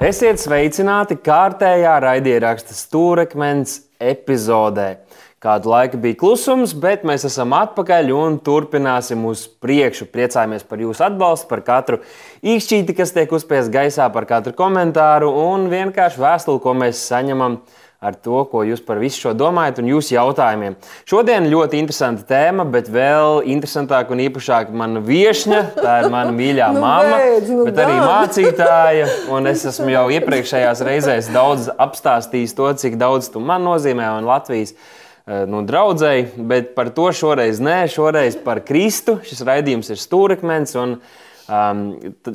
Esiet sveicināti kārtējā raidieraksta stūrakmens epizodē. Kādu laiku bija klusums, bet mēs esam atpakaļ un turpināsim uz priekšu. Priecājamies par jūsu atbalstu, par katru īkšķīti, kas tiek uzspiest gaisā, par katru komentāru un vienkārši vēstuli, ko mēs saņemam ar to, ko jūs par visu šo domājat un jūsu jautājumiem. Šodien ļoti interesanta tēma, bet vēl interesantāk un īpašāk mana viesņa. Tā ir mana mīļā Nu, mamma, beidz, nu, bet arī gan. mācītāja. Un es esmu jau iepriekšējās reizēs daudz apstāstījis to, cik daudz tu man nozīmē un Latvijas. eh, Nu, draudzēji, bet par to šoreiz nē, šoreiz par Kristu. Šis raidījums ir stūrakmens. Um,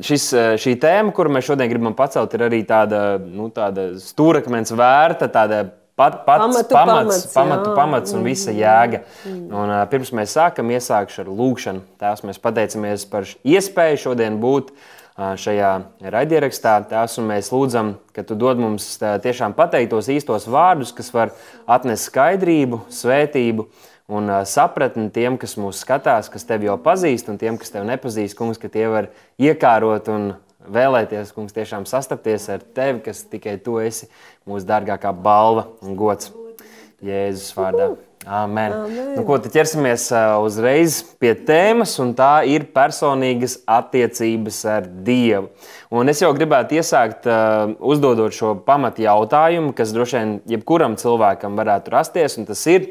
šis, eh, šī tēma, kuru mēs šodien gribam pacelt, ir arī tāda, nu, tāda stūrakmens vērta, tāda pat, pats Pamatu pamats, pamats, pamatu pamats un visa jēga. Un, uh, pirms mēs sākam, iesākšu ar lūgšanu. Tās mēs pateicamies par iespēju šodien būt uh, šajā raidierakstā. Tās un mēs lūdzam, ka tu dod mums tā, tiešām pateikt tos īstos vārdus, kas var atnest skaidrību, svētību un sapratni tiem, kas mūs skatās, kas tevi jau pazīst, un tiem, kas tevi nepazīst, kungs, ka tie var iekārot un vēlēties, kungs, tiešām sastapties ar tevi, kas tikai tu esi mūsu dārgākā balva un gods. Jēzus vārdā. Amen. Amen. Nu, ko tad ķersimies uzreiz pie tēmas, un tā ir personīgas attiecības ar Dievu. Un es jau gribētu iesākt uh, uzdodot šo pamatu jautājumu, kas droši vien jebkuram cilvēkam varētu rasties, un tas ir,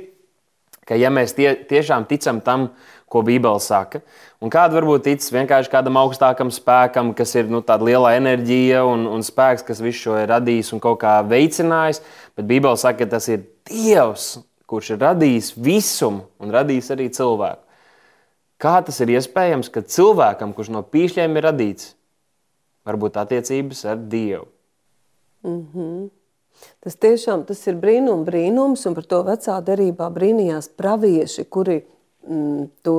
ka ja mēs tie, tiešām ticam tam, ko Bībele saka, un kāda varbūt tic vienkārši kādam augstākam spēkam, kas ir nu, tāda liela enerģija un, un spēks, kas visu šo ir radījis un kaut kā veicinājis, bet Bībele saka, ka tas ir Dievs, kurš ir radījis visumu un radījis arī cilvēku. Kā tas ir iespējams, ka cilvēkam, kurš no pīšļiem ir radīts, var būt attiecības ar Dievu? Tas tiešām tas ir brīnum, brīnums, un par to vecā derībā brīnījās pravieši, kuri mm, to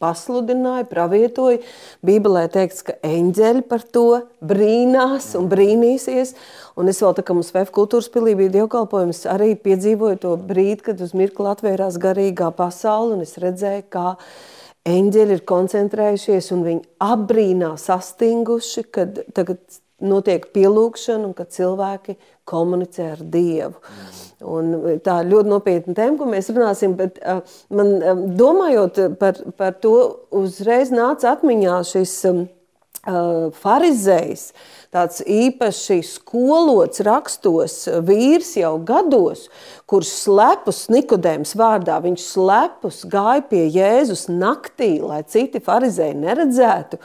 pasludināja, pravietoja. Bībelē teikts, ka eņģeļi par to brīnās un brīnīsies. Un es vēl tā kā mums VF kultūras pilī bija dievkalpojums, arī piedzīvoju to brīdi, kad uz mirkli atvērās garīgā pasaule, un es redzēju, kā eņģeļi ir koncentrējušies un viņi apbrīnā sastinguši, kad tagad notiek pielūgšana un kad cilvēki komunicē ar Dievu. Un tā ir ļoti nopietna tēma, ko mēs runāsim. Bet, uh, man, um, domājot par, par to, uzreiz nāca atmiņā šis um, uh, farizējs, tāds īpaši skolots rakstos vīrs jau gados, kurš slepus Nikodēms vārdā, viņš slepus gāja pie Jēzus naktī, lai citi farizēji neredzētu.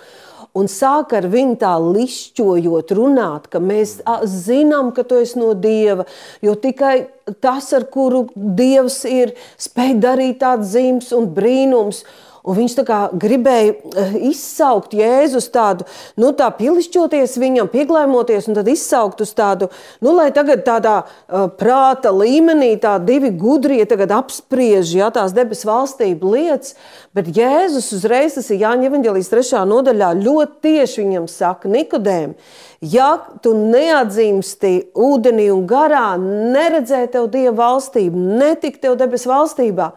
Un sāk ar viņu tā lišķojot, runāt, ka mēs zinām, ka tu esi no Dieva. Jo tikai tas, ar kuru Dievs ir, spēj darīt tādas zīmes un brīnums. Un viņš gribēja eh, izsaukt Jēzus tādu, nu, tā pielišķoties viņam, pieglēmoties, un tad izsaukt uz tādu, nu, lai tagad tādā uh, prāta līmenī tā divi gudrie apspriež, ja tās debesu valstību lietas, bet Jēzus uzreiz, tas ir Jāņa evaņģēlijas trešā nodaļā, ļoti tieši viņam saka, Nikodēm, ja tu neatzīmsti ūdenī un garā, neredzē tev Dieva valstību, netik tev debesu valstībā.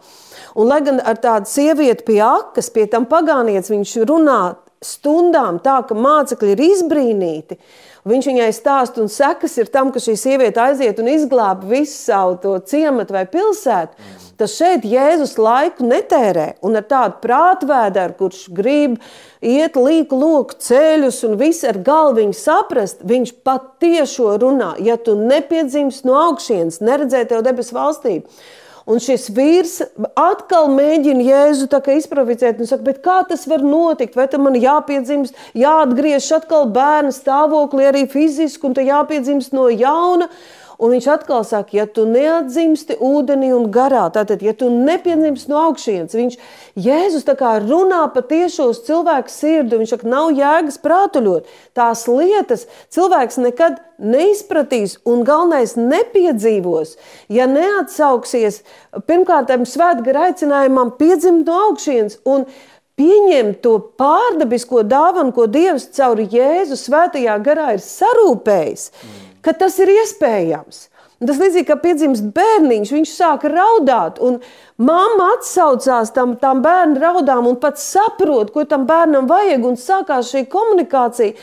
Un, lai gan ar tādu sievieti pie akas, pie tam pagānietis, viņš runā stundām tā, ka mācekļi ir izbrīnīti. Viņš viņai stāsta, un sekas ir tam, ka šī sieviete aiziet un izglāba visu savu ciematu vai pilsētu. Tas šeit Jēzus laiku netērē. Un ar tādu prātvēdēru, kurš grib iet līku loku ceļus un visu ar galvu saprast, viņš patiešo runā. Ja tu nepiedzimst no augšienes, neredzēt tev debesu valstību. Un šis vīrs atkal mēģina Jēzu izprovocēt, un saka, kā tas var notikt? Vai tam man jāpiedzimst, jāatgriežas atkal bērna stāvoklī, arī fiziski, un tā jāpiedzimst no jauna. Un viņš atkal saka, ja tu neatzimsti ūdenī un garā, tātad, ja tu nepiedzimsti no augšienes, viņš Jēzus tā kā runā patiešo uz cilvēku sirdi, viņš saka, nav jēgas prātuļot. Tās lietas cilvēks nekad neizpratīs un galvenais nepiedzīvos, ja neatsauksies pirmkārt tam svētgara aicinājumam piedzimt no augšienes un pieņemt to pārdabisko dāvanu, ko Dievs caur Jēzu svētajā garā ir sarūpējis, ka tas ir iespējams. Un Tas līdzīgi kā piedzimst bērniņš, viņš sāk raudāt, mamma atsaucās tam, tam bērnu raudām un pat saprot, ko tam bērnam vajag, un sākās šī komunikācija.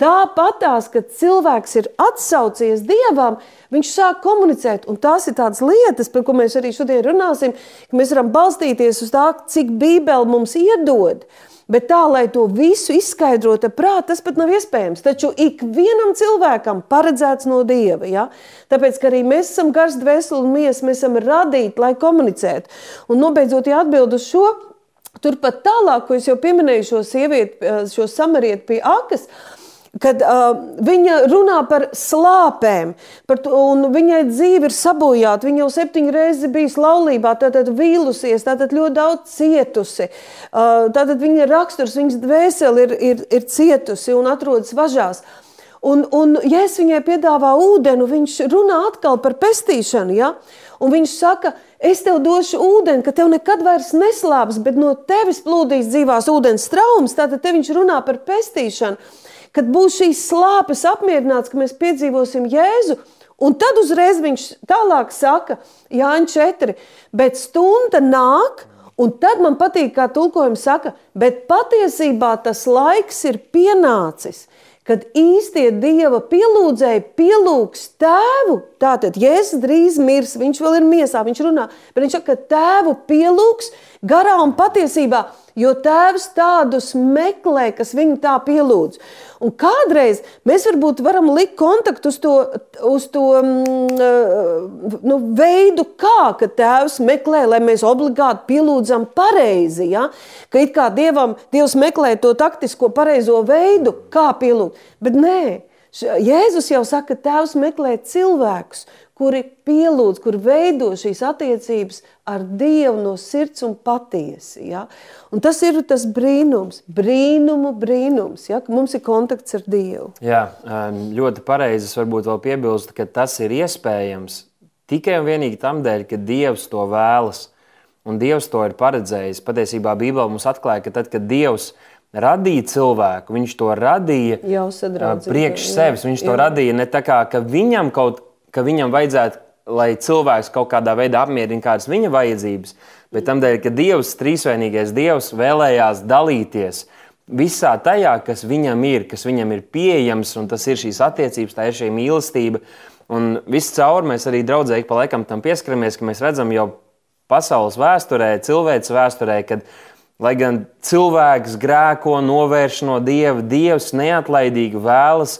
Tāpatās, kad cilvēks ir atsaucies Dievam, viņš sāk komunicēt. Un tās ir tādas lietas, par ko mēs arī šodien runāsim, ka mēs varam balstīties uz tā, cik Bībele mums iedod. Bet tā, lai to visu izskaidrotu prātā, tas pat nav iespējams. Taču ikvienam cilvēkam paredzēts no dieva. Ja? Tāpēc, ka arī mēs esam gars, dvēseli un miesa, mēs esam radīti, lai komunicētu. Un nobeidzot, ja atbild uz šo, turpat tālāk, ko es jau pieminēju, šo sievieti, šo samarieti pie akas. Kad uh, viņa runā par slāpēm, par to, un viņai dzīve ir sabojāta, viņa jau septiņas reizes bijusi laulībā, tātad vīlusies, tātad ļoti daudz cietusi. Uh, tātad viņa raksturs, viņas dvēseli ir, ir, ir cietusi un atrodas važās. Un, un, ja es viņai piedāvāju ūdeni, viņš runā atkal par pestīšanu. Ja? Un viņš saka, es tev došu ūdeni, ka tev nekad vairs neslāpes, bet no tevis plūdīs dzīvās ūdens traumas. Tātad te viņš runā par pestīšanu kad būs šīs slāpes apmierināts, ka mēs piedzīvosim Jēzu. Un tad uzreiz viņš tālāk saka, Jānis 4, bet stunda nāk, un tad man patīk, kā tulkojums saka, bet patiesībā tas laiks ir pienācis, kad īstie dieva pielūdzēji pielūgs tēvu. Tātad Jēzus drīz mirs, viņš vēl ir miesā, viņš runā, bet viņš saka, ka tēvu pielūgs garā un patiesībā jo tēvs tādus meklē, kas viņu tā pielūdz. Un kādreiz mēs varbūt varam likt kontaktu uz to, uz to mm, eh, nu, veidu, kā tēvs meklē, lai mēs obligāti pielūdzam pareizi. Ja? Ka it kā dievam, Dievs meklē to taktisko pareizo veidu, kā pielūgt. Bet nē, Jēzus jau saka, ka Tēvs meklē cilvēkus, kuri pielūdz, kuri veido šīs attiecības ar Dievu no sirds un patiesi. Ja? Un tas ir tas brīnums, brīnumu brīnums, ja? ka mums ir kontakts ar Dievu. Jā, ļoti pareizi. Es varbūt vēl piebilstu, ka tas ir iespējams tikai un vienīgi tam dēļ, ka Dievs to vēlas. Un Dievs to ir paredzējis. Patiesībā Bībelē mums atklāja, ka tad, kad Dievs radīja cilvēku, viņš to radīja priekš sevis. Viņš to jā. radīja ne tā kā viņam kaut ka viņam vajadzētu, lai cilvēks kaut kādā veidā apmierina kādas viņa vajadzības, bet tam dēļ, ka Dievs, trīsvainīgais Dievs, vēlējās dalīties visā tajā, kas viņam ir, kas viņam ir pieejams, un tas ir šīs attiecības, tā ir šī mīlestība. Un viss cauri mēs arī draudzīgi pa laikam tam pieskaramies, ka mēs redzam jau pasaules vēsturē, cilvēces vēsturē, kad Lai gan cilvēks grēko, novērš no dieva, dievs neatlaidīgi vēlas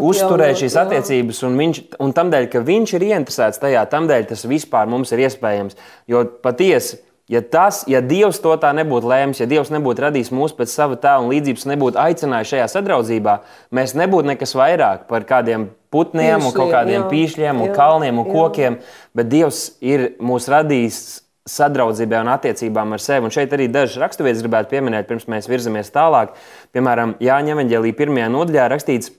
uzturēt šīs jā. attiecības, un, viņš, un tam dēļ, ka viņš ir ieinteresēts tajā, tam dēļ tas vispār mums ir iespējams. Jo patiesi, ja, tas, ja Dievs to tā nebūtu lēmis, ja Dievs nebūtu radījis mūs pēc sava tēla un līdzības, nebūtu aicinājis šajā sadraudzībā, mēs nebūtu nekas vairāk par kādiem putniem, Pīšļiem, un kaut kādiem jā, pīšļiem, un jā, kalniem un jā. kokiem, bet Dievs ir mūs radījis sadraudzībai un attiecībām ar sevi. Un šeit arī dažas raksturvietas gribētu pieminēt, pirms mēs virzamies tālāk. Piemēram, Jāņa Evanģēlī pirmajā nodaļā rakstīts,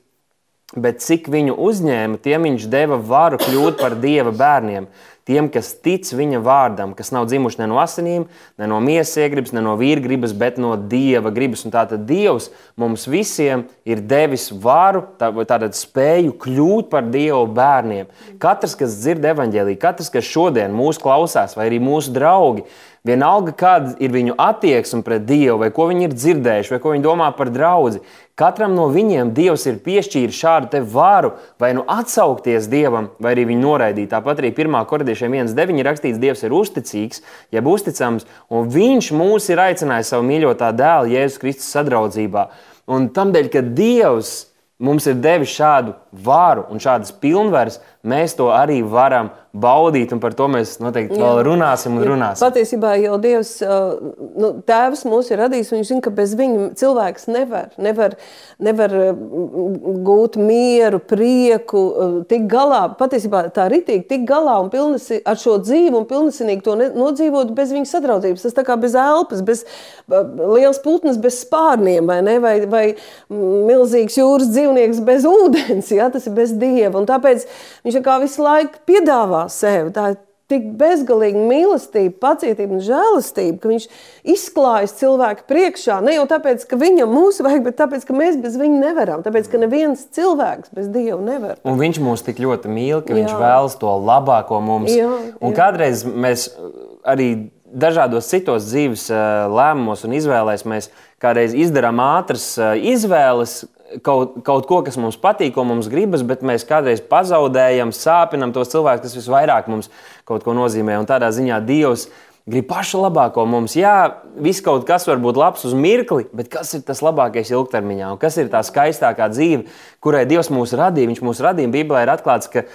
bet cik viņu uzņēma, tiem viņš deva varu kļūt par dieva bērniem. Tiem, kas tic viņa vārdam, kas nav dzimuši ne no asinīm, ne no miesas iegribas, ne no vīra gribas, bet no dieva gribas. Un tātad Dievs mums visiem ir devis varu, tātad spēju kļūt par dievu bērniem. Katrs, kas dzird evaņģēlīju, katrs, kas šodien mūs klausās, vai arī mūsu draugi, Vienalga, kāda ir viņu attieksme pret Dievu, vai ko viņi ir dzirdējuši, vai ko viņi domā par draugu. Katram no viņiem Dievs ir piešķīris šādu varu, vai nu atsaukties Dievam, vai arī viņu noraidīt. Tāpat arī 1. korintiešiem 1.9 ir rakstīts, Dievs ir uzticīgs, jeb uzticams, un Viņš mūs ir aicinājis savu mīļotā dēla Jēzus Kristus sadraudzībā. Un tam dēļ, ka Dievs mums ir devis šādu varu un šādas pilnvaras, mēs to arī varam baudīt, un par to mēs noteikti vēl runāsim un runāsim. Ja, patiesībā jau Dievs, nu, Tēvs mūs ir radījis, viņš zina, ka bez viņa cilvēks nevar, nevar, nevar gūt mieru, prieku, tik galā, patiesībā tā ritīgi tik galā un pilnesi, ar šo dzīvu un pilnesinīgi to nodzīvot bez viņa sadraudzības. Tas tā kā bez elpas, bez liels putnas, bez spārniem, vai ne, vai, vai milzīgs jūras dzīvnieks bez ūdens, ja, tas ir bez Dieva, un tāpēc viņš kā visu laiku piedāvā sevi. Tā ir tik bezgalīga mīlestība, pacietība un žēlastība, ka viņš izklājas cilvēku priekšā. Ne jau tāpēc, ka viņam mūs vajag, bet tāpēc, ka mēs bez viņa nevaram. Tāpēc, ka neviens cilvēks bez Dieva nevar. Un viņš mūs tik ļoti mīl, ka jā. viņš vēlas to labāko mums. Jā, jā. Un kādreiz mēs arī dažādos citos dzīves lēmumos un izvēlēs mēs kādreiz izdarām ātras izvēles, kaut, kaut ko, kas mums patīk, ko mums gribas, bet mēs kādreiz pazaudējam, sāpinam tos cilvēkus, kas visvairāk mums kaut ko nozīmē. Un tādā ziņā Dievs grib pašu labāko mums. Jā, viss kaut kas var būt labs uz mirkli, bet kas ir tas labākais ilgtermiņā? Un kas ir tā skaistākā dzīve, kurai Dievs mūs radīja? Viņš mūs radīja. Bībelē ir atklāts, ka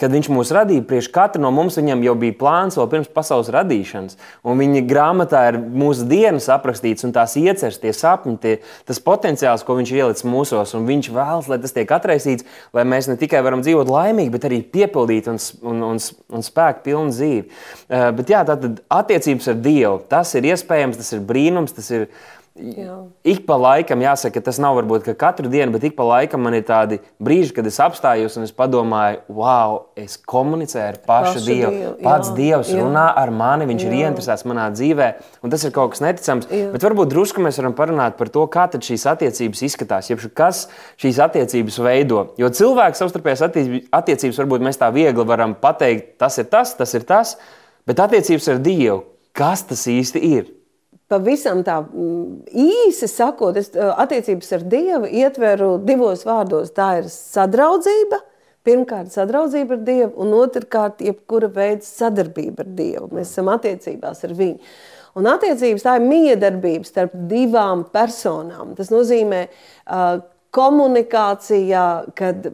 kad viņš mūs radīja, priekš katra no mums jau bija plāns vēl pirms pasaules radīšanas. Un viņa grāmatā ir mūsu dienas aprakstīts un tās ieceres, tie sapņi, tie, tas potenciāls, ko viņš ielicis mūsos. Un viņš vēlas, lai tas tiek atraisīts, lai mēs ne tikai varam dzīvot laimīgi, bet arī piepildīt un, un, un, un spēku pilnu dzīvi. Uh, bet jā, tātad attiecības ar Dievu, tas ir iespējams, tas ir brīnums, tas ir Jā. Ik pa laikam, jāsaka, tas nav varbūt katru dienu, bet ik pa laikam man ir tādi brīži, kad es apstājos un es padomāju, wow, es komunicēju ar pašu, pašu Dievu. Dievu. Pats jā, Dievs jā. runā ar mani, viņš jā. ir ieinteresēts manā dzīvē, un tas ir kaut kas neticams. Jā. Bet varbūt drusku mēs varam parunāt par to, kā šīs attiecības izskatās, jeb kas šīs attiecības veido. Jo cilvēks savstarpējās attiecības varbūt mēs tā viegli varam pateikt, tas ir tas, tas ir tas, bet attiecības ar Dievu, kas tas īsti ir? Pavisam tā mm, īsi sakot, es attiecības ar Dievu ietveru divos vārdos. Tā ir sadraudzība, pirmkārt, sadraudzība ar Dievu, un otrkārt, jebkura veida sadarbība ar Dievu. Mēs esam attiecībās ar Viņu. Un attiecības tā ir miedarbība starp divām personām. Tas nozīmē, uh, komunikācijā, kad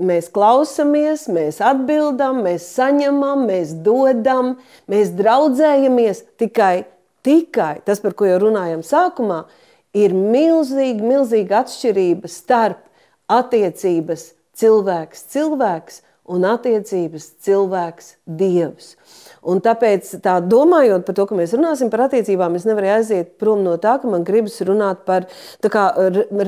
mēs klausāmies, mēs atbildam, mēs saņemam, mēs dodam, mēs draudzējamies tikai Tikai tas, par ko jau runājam sākumā, ir milzīga, milzīga atšķirība starp attiecības cilvēks, cilvēks un attiecības cilvēks, dievs. Un tāpēc, tā domājot par to, ka mēs runāsim par attiecībām, es nevaru aiziet prom no tā, ka man gribas runāt par, kā,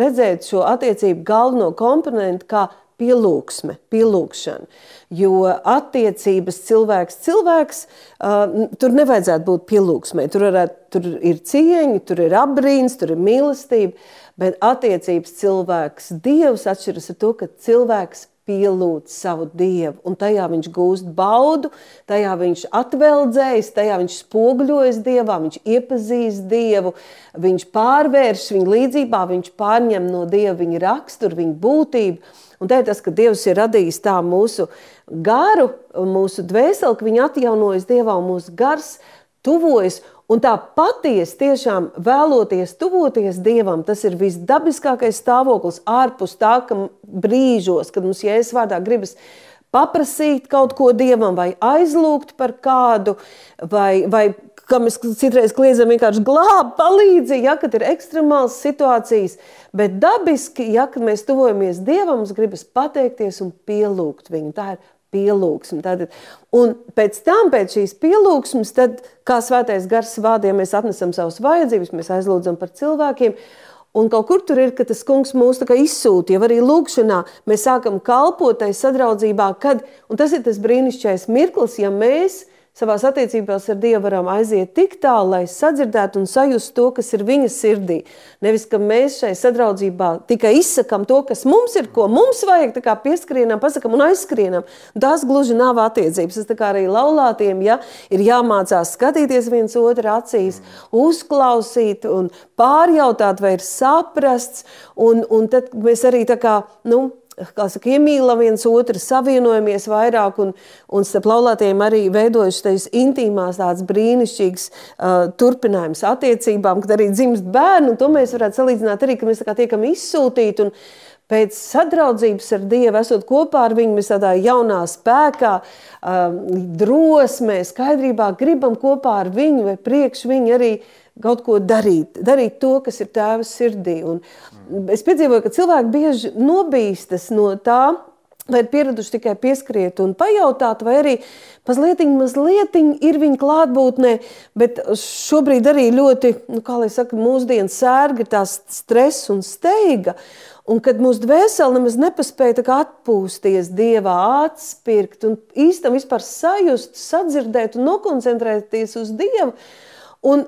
redzēt šo attiecību galveno komponentu kā pielūgsme, pielūgšana. Jo attiecības cilvēks, cilvēks, uh, tur nevajadzētu būt pielūgsmē. Tur, varētu, tur ir cieņa, tur ir apbrīns, tur ir mīlestība, bet attiecības cilvēks, dievs atšķiras ar to, ka cilvēks pielūdz savu dievu, un tajā viņš gūst baudu, tajā viņš atveldzējas, tajā viņš spoguļojas dievā, viņš iepazīst dievu, viņš pārvērš viņu līdzībā, viņš pārņem no dieva viņa raksturu, viņa būtību. Un tā ir tas, ka Dievs ir radījis tā mūsu garu, mūsu dvēseli, ka viņi atjaunojas Dievā un mūsu gars tuvojas. Un tā patiesi tiešām vēloties tuvoties Dievam, tas ir visdabiskākais stāvoklis ārpus tā, ka brīžos, kad mums jēzus vārdā gribas paprasīt kaut ko Dievam vai aizlūgt par kādu, vai, vai kā mēs citreiz kliedzam, vienkārši glābt, palīdzi, ja kad ir ekstremāls situācijas. Bet dabiski, ja mēs tuvojamies Dievam, mums gribas pateikties un pielūgt viņu. Tā ir pielūgsme. Tātad, un pēc tam, pēc šīs pielūgsmes, tad, kā svētais gars vādiem, mēs atnesam savas vajadzības, mēs aizlūdzam par cilvēkiem. Un kaut kur tur ir, ka tas kungs mūs izsūta, jau arī lūkšanā mēs sākam kalpot tai sadraudzībā, kad, un tas ir tas brīnišķīgais mirklis, ja mēs savās attiecībās ar Dievu varam aiziet tik tālu, lai sadzirdētu un sajustu to, kas ir viņa sirdī. Nevis, ka mēs šai sadraudzībā tikai izsakām to, kas mums ir, ko mums vajag, tā kā pieskrienam, pasakam un aizskrienam. Tas gluži nav attiecības. Tas arī laulātiem, ja ir jāmācās skatīties viens otru acīs, uzklausīt un pārjautāt, vai ir saprasts, un, un tad mēs arī tā kā, nu, saka, iemīlam viens otru, savienojamies vairāk, un, un starp laulātiem arī veidojas šīs intīmās, tādas brīnišķīgas uh, turpinājums attiecībām, kad arī dzimst bērni, un to mēs varētu salīdzināt arī, ka mēs kā tiekam izsūtīti, un pēc sadraudzības ar Dievu, esot kopā ar viņu, mēs tādā jaunā spēkā, um, drosmē, skaidrībā gribam kopā ar viņu vai priekš viņu arī kaut ko darīt, darīt to, kas ir tēva sirdī. Un es piedzīvoju, ka cilvēki bieži nobīstas no tā, vai ir pieraduši tikai pieskriet un pajautāt, vai arī mazliet, mazliet ir viņa klātbūtnē, bet šobrīd arī ļoti, nu, kā lai saka, mūsdienu sērga ir tās stress un steiga. Un kad mūsu dvēsele nemaz nepaspēja atpūsties dievā, atspirkt un īstenībā sajust, sadzirdēt un nokoncentrēties uz dievu. Un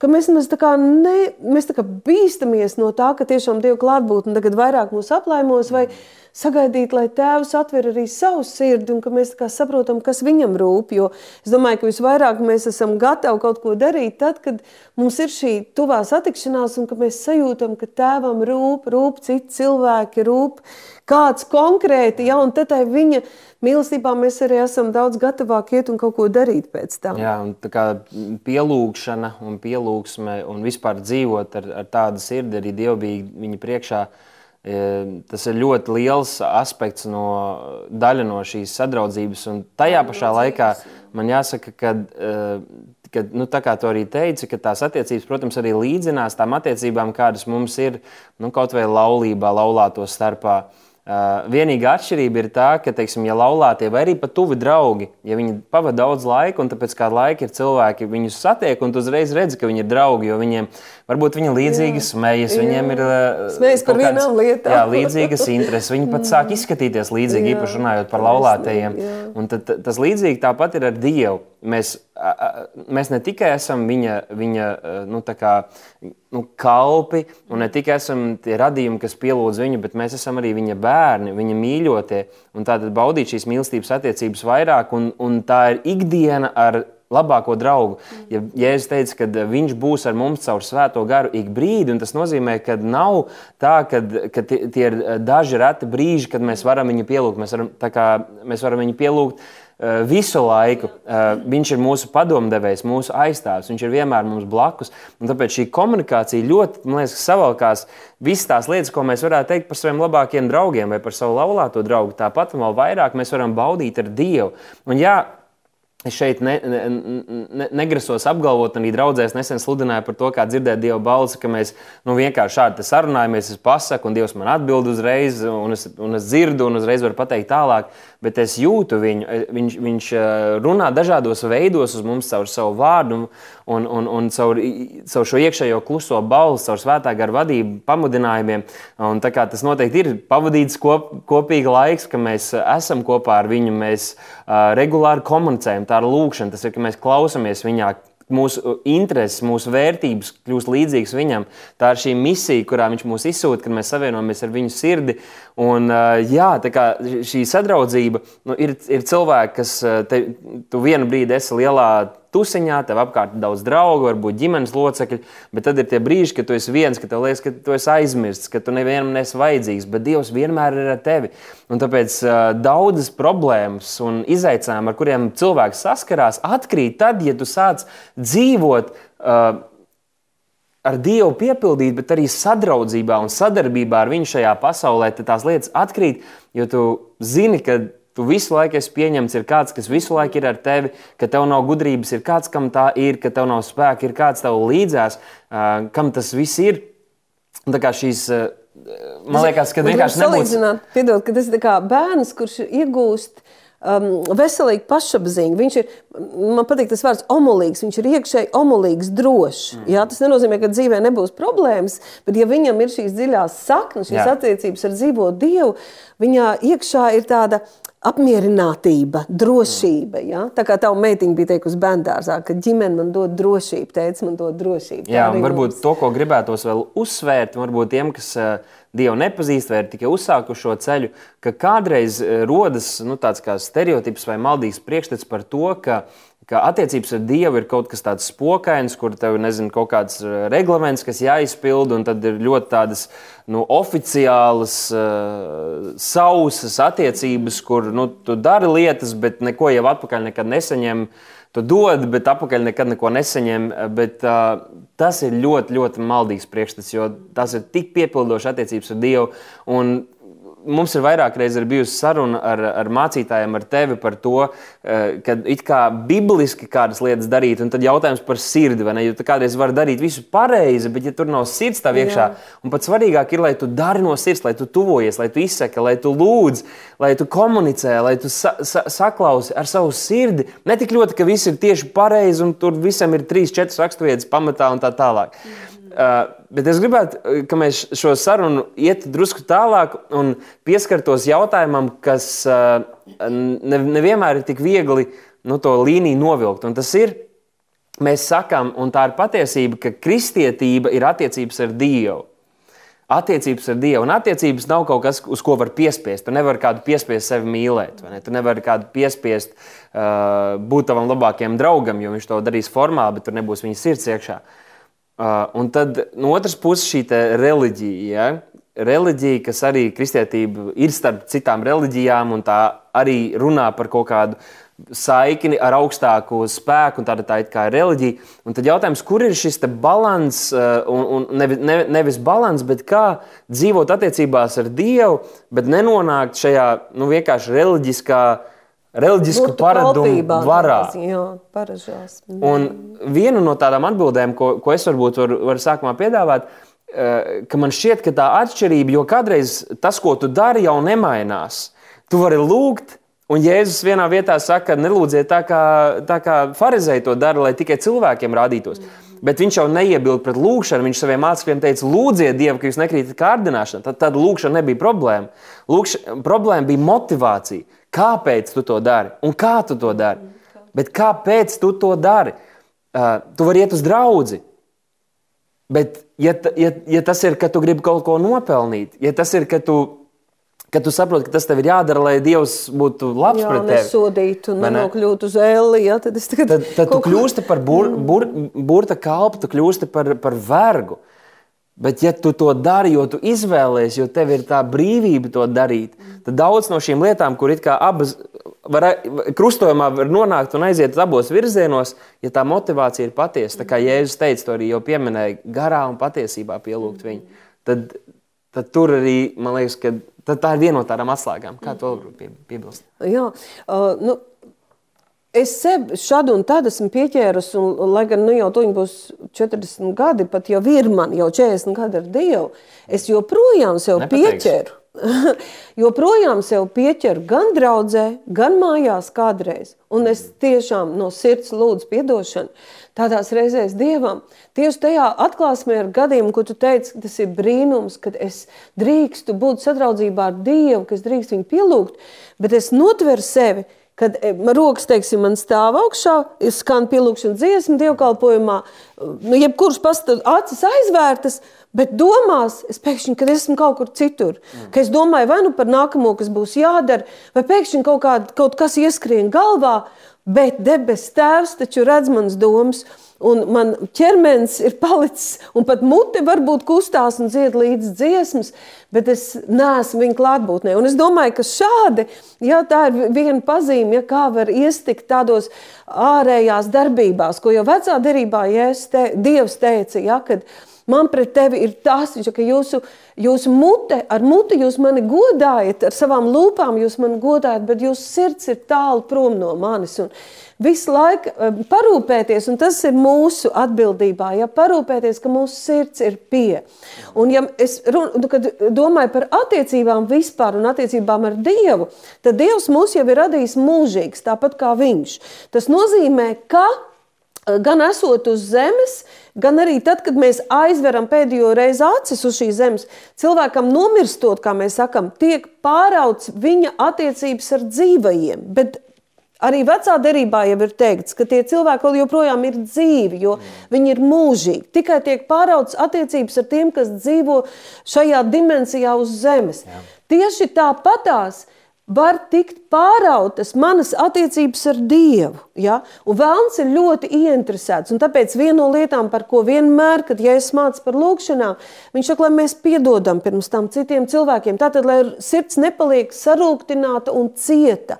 ka mēs, mēs, tā kā ne, mēs tā kā bīstamies no tā, ka tiešām Dieva klātbūtne tagad vairāk mūs aplaimos, vai sagaidīt, lai Tēvs atver arī savu sirdi un ka mēs saprotam, kas viņam rūp. Jo es domāju, ka visvairāk mēs esam gatavi kaut ko darīt tad, kad mums ir šī tuvā satikšanās un ka mēs sajūtam, ka Tēvam rūp, rūp citi cilvēki, rūp kāds konkrēti, ja, un tad viņa mīlestībā mēs arī esam daudz gatavāki iet un kaut ko darīt pēc tam. Jā, un tā kā pielūgšana un pielūgsme un vispār dzīvot ar, ar tādu sirdi arī dievbijīgi viņa priekšā. E, tas ir ļoti liels aspekts no daļa no šīs sadraudzības. Un tajā pašā laikā man jāsaka, ka, e, ka nu, tā kā tu arī teici, ka tās attiecības, protams, arī līdzinās tām attiecībām, kādas mums ir nu, kaut vai laulībā, laulāto starpā. Uh, Uh, vienīgā atšķirība ir tā, ka, teiksim, ja laulātie vai arī pat tuvi draugi, ja viņi pavada daudz laika, un pēc kāda laika ir cilvēki, viņus satiek, un tu uzreiz redzi, ka viņi ir draugi, jo viņiem varbūt viņi līdzīgi jā. smejas, jā. viņiem ir smejas par vienām lietām. Jā, līdzīgas intereses. Viņi pat sāk izskatīties līdzīgi, jā. īpaši runājot par laulātajiem. Un tad, tas līdzīgi tāpat ir ar Dievu. Mēs, mēs ne tikai esam viņa, viņa nu, kā, nu, kalpi, un ne tikai esam tie radījumi, kas pielūdz viņu, bet mēs esam arī viņa bērni, viņa mīļotie. Tātad baudīt šīs mīlestības attiecības vairāk, un, un tā ir ikdiena ar labāko draugu. Ja Jēzus teica, ka viņš būs ar mums caur svēto garu ik brīdi, un tas nozīmē, ka nav tā, ka, ka tie ir daži reti brīži, kad mēs varam viņu pielūgt. Mēs varam, kā, mēs varam viņu pielūgt visu laiku. Uh, viņš ir mūsu padomdevējs, mūsu aizstāvs, viņš ir vienmēr mums blakus. Tāpēc šī komunikācija ļoti, liekas, savalkās visas tās lietas, ko mēs varētu teikt par saviem labākiem draugiem vai par savu laulāto draugu. Tāpat vēl vairāk mēs varam baudīt ar Dievu. Un, jā, Es šeit ne, ne, ne, negrasos apgalvot, arī draudzēs nesen sludināju par to, kā dzirdēt Dieva balsi, ka mēs nu, vienkārši šādi sarunājamies, es pasaku, un Dievs man atbild uzreiz, un es, un es dzirdu, un uzreiz varu pateikt tālāk bet es jūtu viņu. E, viņš, viņš e, runā dažādos veidos uz mums caur savu vārdu un, un, un caur, caur šo iekšējo kluso balsi, caur svētā gara vadību, pamudinājumiem. Un tas noteikti ir pavadīts kop, kopīgi laiks, ka mēs esam kopā ar viņu, mēs uh, regulāri komunicējam. Tā ir lūkšana, tas ir, ka mēs klausamies viņā mūsu intereses, mūsu vērtības kļūst līdzīgas viņam. Tā ir šī misija, kurā viņš mūs izsūta, kad mēs savienojamies ar viņu sirdi. Un, jā, šī sadraudzība nu, ir, ir cilvēki, kas te, tu vienu brīdi esi lielā tusiņā, tev apkārt ir daudz draugu, varbūt ģimenes locekļi, bet tad ir tie brīži, kad tu esi viens, ka tev liekas, ka tu esi aizmirsts, ka tu nevienam nesi vajadzīgs, bet Dievs vienmēr ir ar tevi. Un tāpēc uh, daudzas problēmas un izaicinājumi, ar kuriem cilvēks saskarās, atkrīt tad, ja tu sāc dzīvot. Uh, ar Dievu piepildīt, bet arī sadraudzībā un sadarbībā ar Viņu šajā pasaulē, tad tās lietas atkrīt, jo tu zini, ka Tu visu laiku esi pieņemts, ir kāds, kas visu laiku ir ar tevi, ka tev nav gudrības, ir kāds, kam tā ir, ka tev nav spēka, ir kāds tev līdzās, uh, kam tas viss ir. Un tā kā šīs, uh, man liekas, ka vienkārši nebūtu. Piedod, ka tas ir kā bērns, kurš iegūst um, veselīgu pašapziņu. Viņš ir, man patīk tas vārds, omulīgs. Viņš ir iekšēji omulīgs, drošs. Mm. Jā, tas nenozīmē, ka dzīvē nebūs problēmas, bet ja viņam ir šīs dziļās saknes, šīs Jā. attiecības ar dzīvo Dievu, viņā iekšā ir tāda apmierinātība, drošība. Ja? Tā kā tava meitiņa bija teikusi bērngārzā, ka ģimene man dod drošību, teica, man dod drošību. Jā, varbūt mums... to, ko gribētos vēl uzsvērt, varbūt tiem, kas uh, Dievu nepazīst vai ir tikai uzsākuši šo ceļu, ka kādreiz uh, rodas nu, tāds kā stereotips vai maldīgs priekšstats par to, ka ka attiecības ar Dievu ir kaut kas tāds spokains, kur tev ir kaut kāds uh, reglaments, kas jāizpild, un tad ir ļoti tādas nu, oficiālas, uh, sausas attiecības, kur nu, tu dari lietas, bet neko jau atpakaļ nekad nesaņem. Tu dod, bet atpakaļ nekad neko nesaņem. Bet, uh, tas ir ļoti, ļoti maldīgs priekšstats, jo tas ir tik piepildošs attiecības ar Dievu. Un mums ir vairāk reizes bijusi saruna ar, ar mācītājiem, ar tevi par to, eh, ka it kā bibliski kādas lietas darīt, un tad jautājums par sirdi? Jo tu kādreiz vari darīt visu pareizi, bet ja tur nav sirds tā iekšā, un pats svarīgāk ir, lai tu dari no sirds, lai tu tuvojies, lai tu izsaki, lai tu lūdz, lai tu komunicē, lai tu sa sa saklausi ar savu sirdi. Ne tik ļoti, ka viss ir tieši pareizi, un tur visam ir trīs, četras raksturvietas pamatā un tā tālāk. Mm. Uh, bet es gribētu, ka mēs šo sarunu iet drusku tālāk un pieskartos jautājumam, kas uh, ne, nevienmēr ir tik viegli nu, to līniju novilkt. Un tas ir, mēs sakām, un tā ir patiesība, ka kristietība ir attiecības ar Dievu. attiecības ar Dievu. Un attiecības nav kaut kas, uz ko var piespiest. Tu nevari kādu piespiest sevi mīlēt, vai ne? Tu nevari kādu piespiest uh, būt tavam labākajam draugam, jo viņš to darīs formāli, bet tur nebūs viņa sirds iekšā. Uh, un tad no otras puses šī reliģija. Ja? Reliģija, kas arī kristietība ir starp citām reliģijām, un tā arī runā par kaut kādu uh, saikni ar augstāku spēku, un tāda tā ir reliģija. Un tad jautājums, kur ir šis līdzsvars, uh, un, un nevis, ne, nevis līdzsvars, bet kā dzīvot attiecībās ar Dievu, bet nenonākt šajā nu, vienkārši reliģiskā. Reliģisku Burtu paradumu varā. Jā, paražās. Un viena no tādām atbildēm, ko, ko es varbūt varu var sākumā piedāvāt, uh, ka man šķiet, ka tā atšķirība, jo kādreiz tas, ko tu dari, jau nemainās. Tu vari lūgt, Un Jēzus vienā vietā saka, nelūdziet tā, kā, tā kā farizēji to dara, lai tikai cilvēkiem rādītos. Bet viņš jau neiebilda pret lūgšanu. Viņš saviem mācekļiem teica, lūdziet Dievu, ka jūs nekrītat kārdināšanā. Tad, tad lūgšana nebija problēma. Lūkš, problēma bija motivācija. Kāpēc tu to dari un kā tu to dari? Bet kāpēc tu to dari? Uh, tu vari iet uz draugu. Bet, ja, ja, ja tas ir, ka tu gribi kaut ko nopelnīt, ja tas ir, ka tu Kad tu saproti, ka tas tev ir jādara, lai Dievs būtu labs jā, pret tevi. Nesodītu, nenokļūtu uz ēli. Ja, tad, tagad tad, tad tu kļūsti par bur, bur, burta kalpu, tu kļūsti par, par vergu. Bet, ja tu to dari, jo tu izvēlējies, jo tev ir tā brīvība to darīt, tad daudz no šīm lietām, kur abas var, krustojumā var nonākt un aiziet abos virzienos, ja tā motivācija ir patiesa, tā kā Jēzus teica, to arī jau pieminēja, garā un patiesībā pielūgt viņu, tad, tad tur arī, man liekas, ka tā ir viena no tādām atslēgām. Kā to pie, piebilst? Jā, uh, nu, es sev šādu un tādu esmu pieķērusi, un, lai gan nu, jau to būs 40 gadi, pat jau ir man jau 40 gadi ar Dievu, es joprojām sev Nepateiks. pieķeru. joprojām sev pieķeru gan draudzē, gan mājās kādreiz. Un es tiešām no sirds lūdzu atdošanu tādās reizēs dievam. Tieši tajā atklāsmē ar gadiem, ko tu teici, tas ir brīnums, kad es drīkstu būt sadraudzībā ar Dievu, ka es drīkstu viņu pielūgt, bet es notveru sevi. Kad e, rokas, teiksim, man stāv augšā, skan pielūgšana dziesma, dievkalpojumā, nu, jebkurš pastāv acis aizvērtas, bet domās, es pēkšņi, kad esmu kaut kur citur, mm. ka es domāju vai nu par nākamo, kas būs jādara, vai pēkšņi kaut, kā, kaut kas ieskrien galvā, bet debes tēvs taču redz manas domas. Un man ķermenis ir palicis, un pat mute varbūt kustās un dzied līdz dziesmas, bet es neesmu viņa klātbūtnē. Un es domāju, ka šādi, ja tā ir viena pazīme, ja kā var iestikt tādos ārējās darbībās, ko jau vecā derībā ja te, Dievs teica, ja, kad, uh, Man pret tevi ir tas, viņš, ka jūsu, jūsu mute, ar muti jūs mani godājat, ar savām lūpām jūs mani godājat, bet jūsu sirds ir tālu prom no manis. Un visu laiku parūpēties, un tas ir mūsu atbildībā, ja parūpēties, ka mūsu sirds ir pie. Un ja es run, nu, domāju par attiecībām vispār un attiecībām ar Dievu, tad Dievs mūs jau ir radījis mūžīgs, tāpat kā Viņš. Tas nozīmē, ka gan esot uz zemes, gan arī tad, kad mēs aizveram pēdējo reizi acis uz šīs zemes, cilvēkam nomirstot, kā mēs sakām, tiek pārauts viņa attiecības ar dzīvajiem. Bet arī vecā derībā jau ir teikts, ka tie cilvēki vēl joprojām ir dzīvi, jo viņi ir mūžīgi. Tikai tiek pārauts attiecības ar tiem, kas dzīvo šajā dimensijā uz zemes. Jā. Tieši tāpatās var tikt pārautas manas attiecības ar Dievu. Ja? Un vēlams ir ļoti ieinteresēts. Un tāpēc viena no lietām, par ko vienmēr, kad ja es mācu par lūgšanām, viņš saka, lai mēs piedodam pirms tam citiem cilvēkiem. Tātad, lai sirds nepaliek sarūktināta un cieta,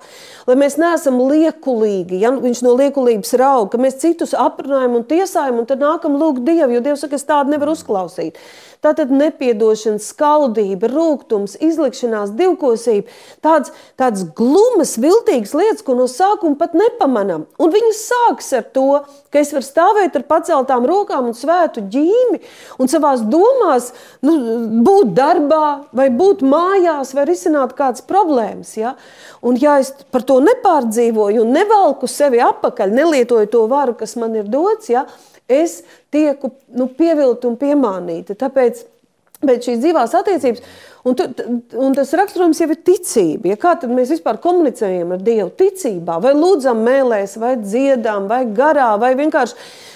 lai mēs neesam liekulīgi, ja viņš no liekulības raug, ka mēs citus aprunājam un tiesājam, un tad nākam lūgt Dievu, jo Dievs saka, es tādu nevaru uzklausīt. Tātad nepiedošana, skaldība, rūkums, izlikšanās, divkosība, tādas, tādas glumas, viltīgas lietas, ko no sākuma pat nepamanām. Un viņas sāks ar to, ka es varu stāvēt ar paceltām rokām un svētu ģīmi un savās domās nu, būt darbā vai būt mājās vai risināt kādas problēmas. Ja? Un ja es par to nepārdzīvoju un nevalku sevi apakaļ, nelietoju to varu, kas man ir dots, ja? Es tieku nu, pievilta un piemānīta. Tāpēc šīs dzīvās attiecības, Un, tu, un tas raksturojums jau ir ticība. Ja kā tad mēs vispār komunicējam ar Dievu? Ticībā, vai lūdzam, mēlēs, vai dziedām, vai garā, vai vienkārši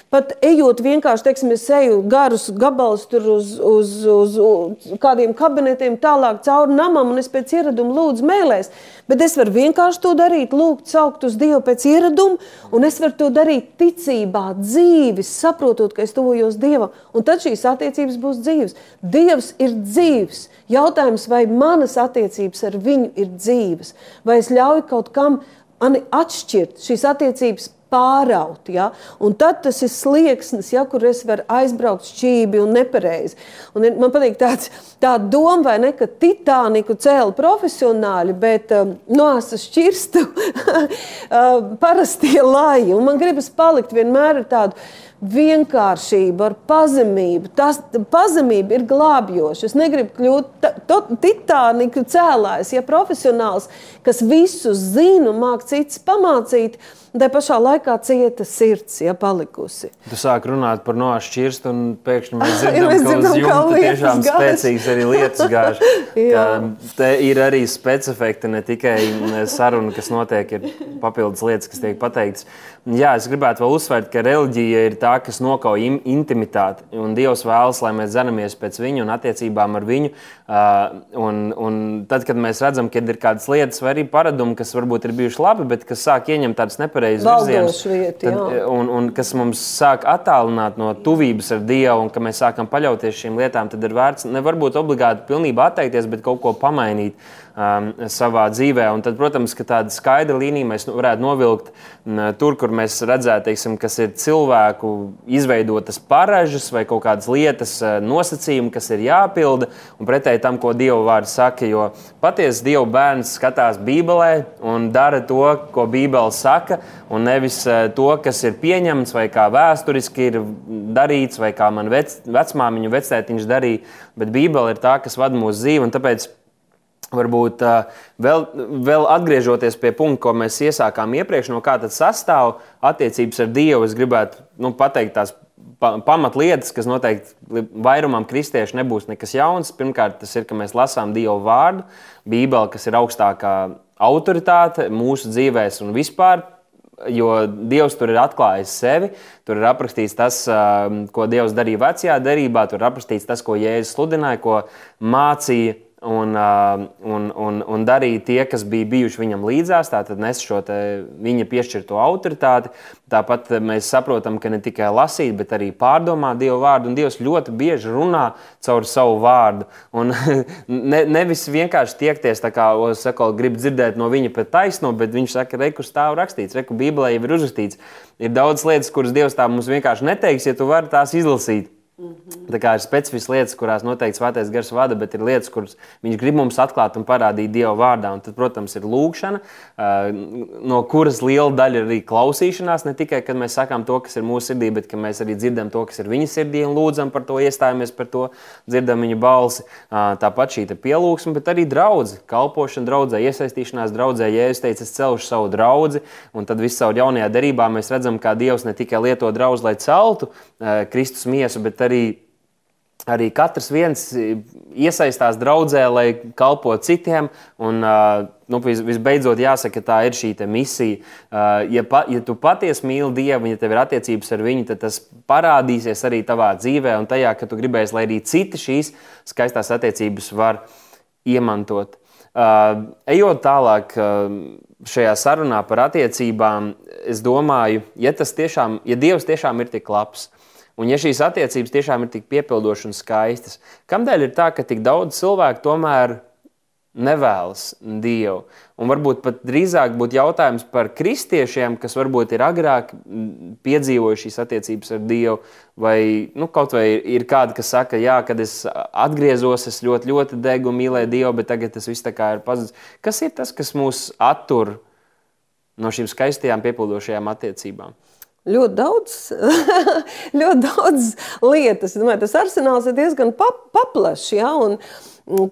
Pat ejot vienkārši, teiksim, es eju garus gabalus uz, uz, uz, uz kādiem kabinetiem, tālāk cauri namam, un es pēc ieraduma lūdzu mēlēs. Bet es varu vienkārši to darīt, lūgt, saukt uz Dievu pēc ieraduma, un es varu to darīt ticībā, dzīves, saprotot, ka es tuvojos Dievam. Un tad šīs attiecības būs dzīves. Dievs ir dzīves. Jautājums, vai manas attiecības ar viņu ir dzīves, vai es ļauju kaut kam mani atšķirt šīs attiecības pāraut. Ja? Un tad tas ir slieksnis, ja, kur es varu aizbraukt šķīvi un nepareizi. Un man patīk tāds, tā doma, vai ne, ka Titaniku cēla profesionāļi, bet um, nosa šķirstu uh, parastie laji. Un man gribas palikt vienmēr ar tādu vienkāršību, ar pazemību. Tas pazemība ir glābjoša. Es negribu kļūt titāniku cēlājs, ja profesionāls, kas visu zina un māk cits pamācīt. Tā pašā laikā cieta sirds, ja palikusi. Tu sāk runāt par nošķirstu, un pēkšņi mēs dzirdam, mēs dzirdam ka uz jumta tiešām gāž. spēcīgs arī lietas gāž. te ir arī specifekti, ne tikai saruna, kas notiek, ir papildus lietas, kas tiek pateiktas. Jā, es gribētu vēl uzsvērt, ka reliģija ir tā, kas nokauj intimitāti. Un Dievs vēlas, lai mēs zināmies pēc viņa un attiecībām ar viņu. Un, un tad, kad mēs redzam, ka ir kādas lietas vai arī paradumi, kas varbūt ir bijuši labi, bet kas sāk ieņemt tādas nepareizas virzienas, un, un kas mums sāk attālināt no tuvības ar Dievu, un ka mēs sākam paļauties šīm lietām, tad ir vērts ne varbūt obligāti pilnībā atteikties, bet kaut ko pamainīt um, savā dzīvē. Un tad, protams, ka tāda skaidra līnija mēs nu, varētu novilkt um, tur, kur mēs redzētu, teiksim, kas ir cilvēku izveidotas paražas vai kaut kādas lietas, uh, nosacījumi, kas ir jāpilda, un pretēji tam, ko Dieva vārds saka. Jo patiesi Dieva bērns skatās Bībelē un dara to, ko Bībele saka, un nevis uh, to, kas ir pieņemts vai kā vēsturiski ir darīts, vai kā man vec, vecmāmiņu vecētiņš darīja. Bet Bībele ir tā, kas vada mūsu dzīvi. Tāpēc Varbūt vēl, vēl atgriežoties pie punkta, ko mēs iesākām iepriekš, no kā tad sastāv attiecības ar Dievu, es gribētu nu, pateikt tās pamatlietas, kas noteikti vairumam kristiešu nebūs nekas jauns. Pirmkārt, tas ir, ka mēs lasām Dievu vārdu, Bībeli, kas ir augstākā autoritāte mūsu dzīvēs un vispār. Jo Dievs tur ir atklājis sevi, tur ir aprakstīts tas, ko Dievs darīja vecajā derībā, tur ir aprakstīts tas, ko Jēzus sludināja, ko mācīja un, un, un, un darīja tie, kas bija bijuši viņam līdzās, tātad nes šo viņa piešķirto autoritāti. Tāpat mēs saprotam, ka ne tikai lasīt, bet arī pārdomāt Dieva vārdu, un Dievs ļoti bieži runā caur savu vārdu. Un ne, nevis vienkārši tiekties, kā saka, grib dzirdēt no viņa pēc taisno, bet viņš saka, reku stāv rakstīts, reku Bībelē jau ir uzrakstīts. Ir daudz lietas, kuras Dievs tā mums vienkārši neteiks, ja tu vari tās izlasīt. Mm -hmm. Tā kā ir specifiskas lietas, kurās noteikti svētais gars vada, bet ir lietas, kuras viņš grib mums atklāt un parādīt Dieva vārdā. Un tad, protams, ir lūkšana, no kuras liela daļa ir arī klausīšanās. Ne tikai, kad mēs sakām to, kas ir mūsu sirdī, bet mēs arī dzirdam to, kas ir viņa sirdī un lūdzam par to, iestājamies par to, dzirdam viņa balsi. Tāpat šī pielūgsme, bet arī draudzene, kalpošana draudzē, iesaistīšanās draudzē. Ja es teicu, es celšu savu draugu, un tad visā jaunajā derībā mēs redzam, kā Dievs ne tikai lieto draugu, lai celtu Kristus miesu, bet arī arī, arī katrs viens iesaistās draudzē, lai kalpotu citiem. Un, nu, visbeidzot, jāsaka, tā ir šī misija. Ja, pa, ja tu patiesi mīli Dievu, ja tev ir attiecības ar viņu, tad tas parādīsies arī tavā dzīvē un tajā, ka tu gribēsi, lai arī citi šīs skaistās attiecības var iemantot. Uh, ejot tālāk uh, šajā sarunā par attiecībām, es domāju, ja tas tiešām, ja Dievs tiešām ir tik labs, Un ja šīs attiecības tiešām ir tik piepildošas un skaistas, kādēļ ir tā, ka tik daudz cilvēku tomēr nevēlas Dievu? Un varbūt pat drīzāk būtu jautājums par kristiešiem, kas varbūt ir agrāk piedzīvojuši šīs attiecības ar Dievu, vai nu, kaut vai ir kādi, kas saka, jā, kad es atgriezos, es ļoti, ļoti degu un mīlēju Dievu, bet tagad tas viss tā kā ir pazudis. Kas ir tas, kas mūs attur no šīm skaistajām piepildošajām attiecībām? Ļoti daudz, ļoti daudz lietas. Domāju, tas arsenāls ir diezgan pap, paplašs. Ja? Un,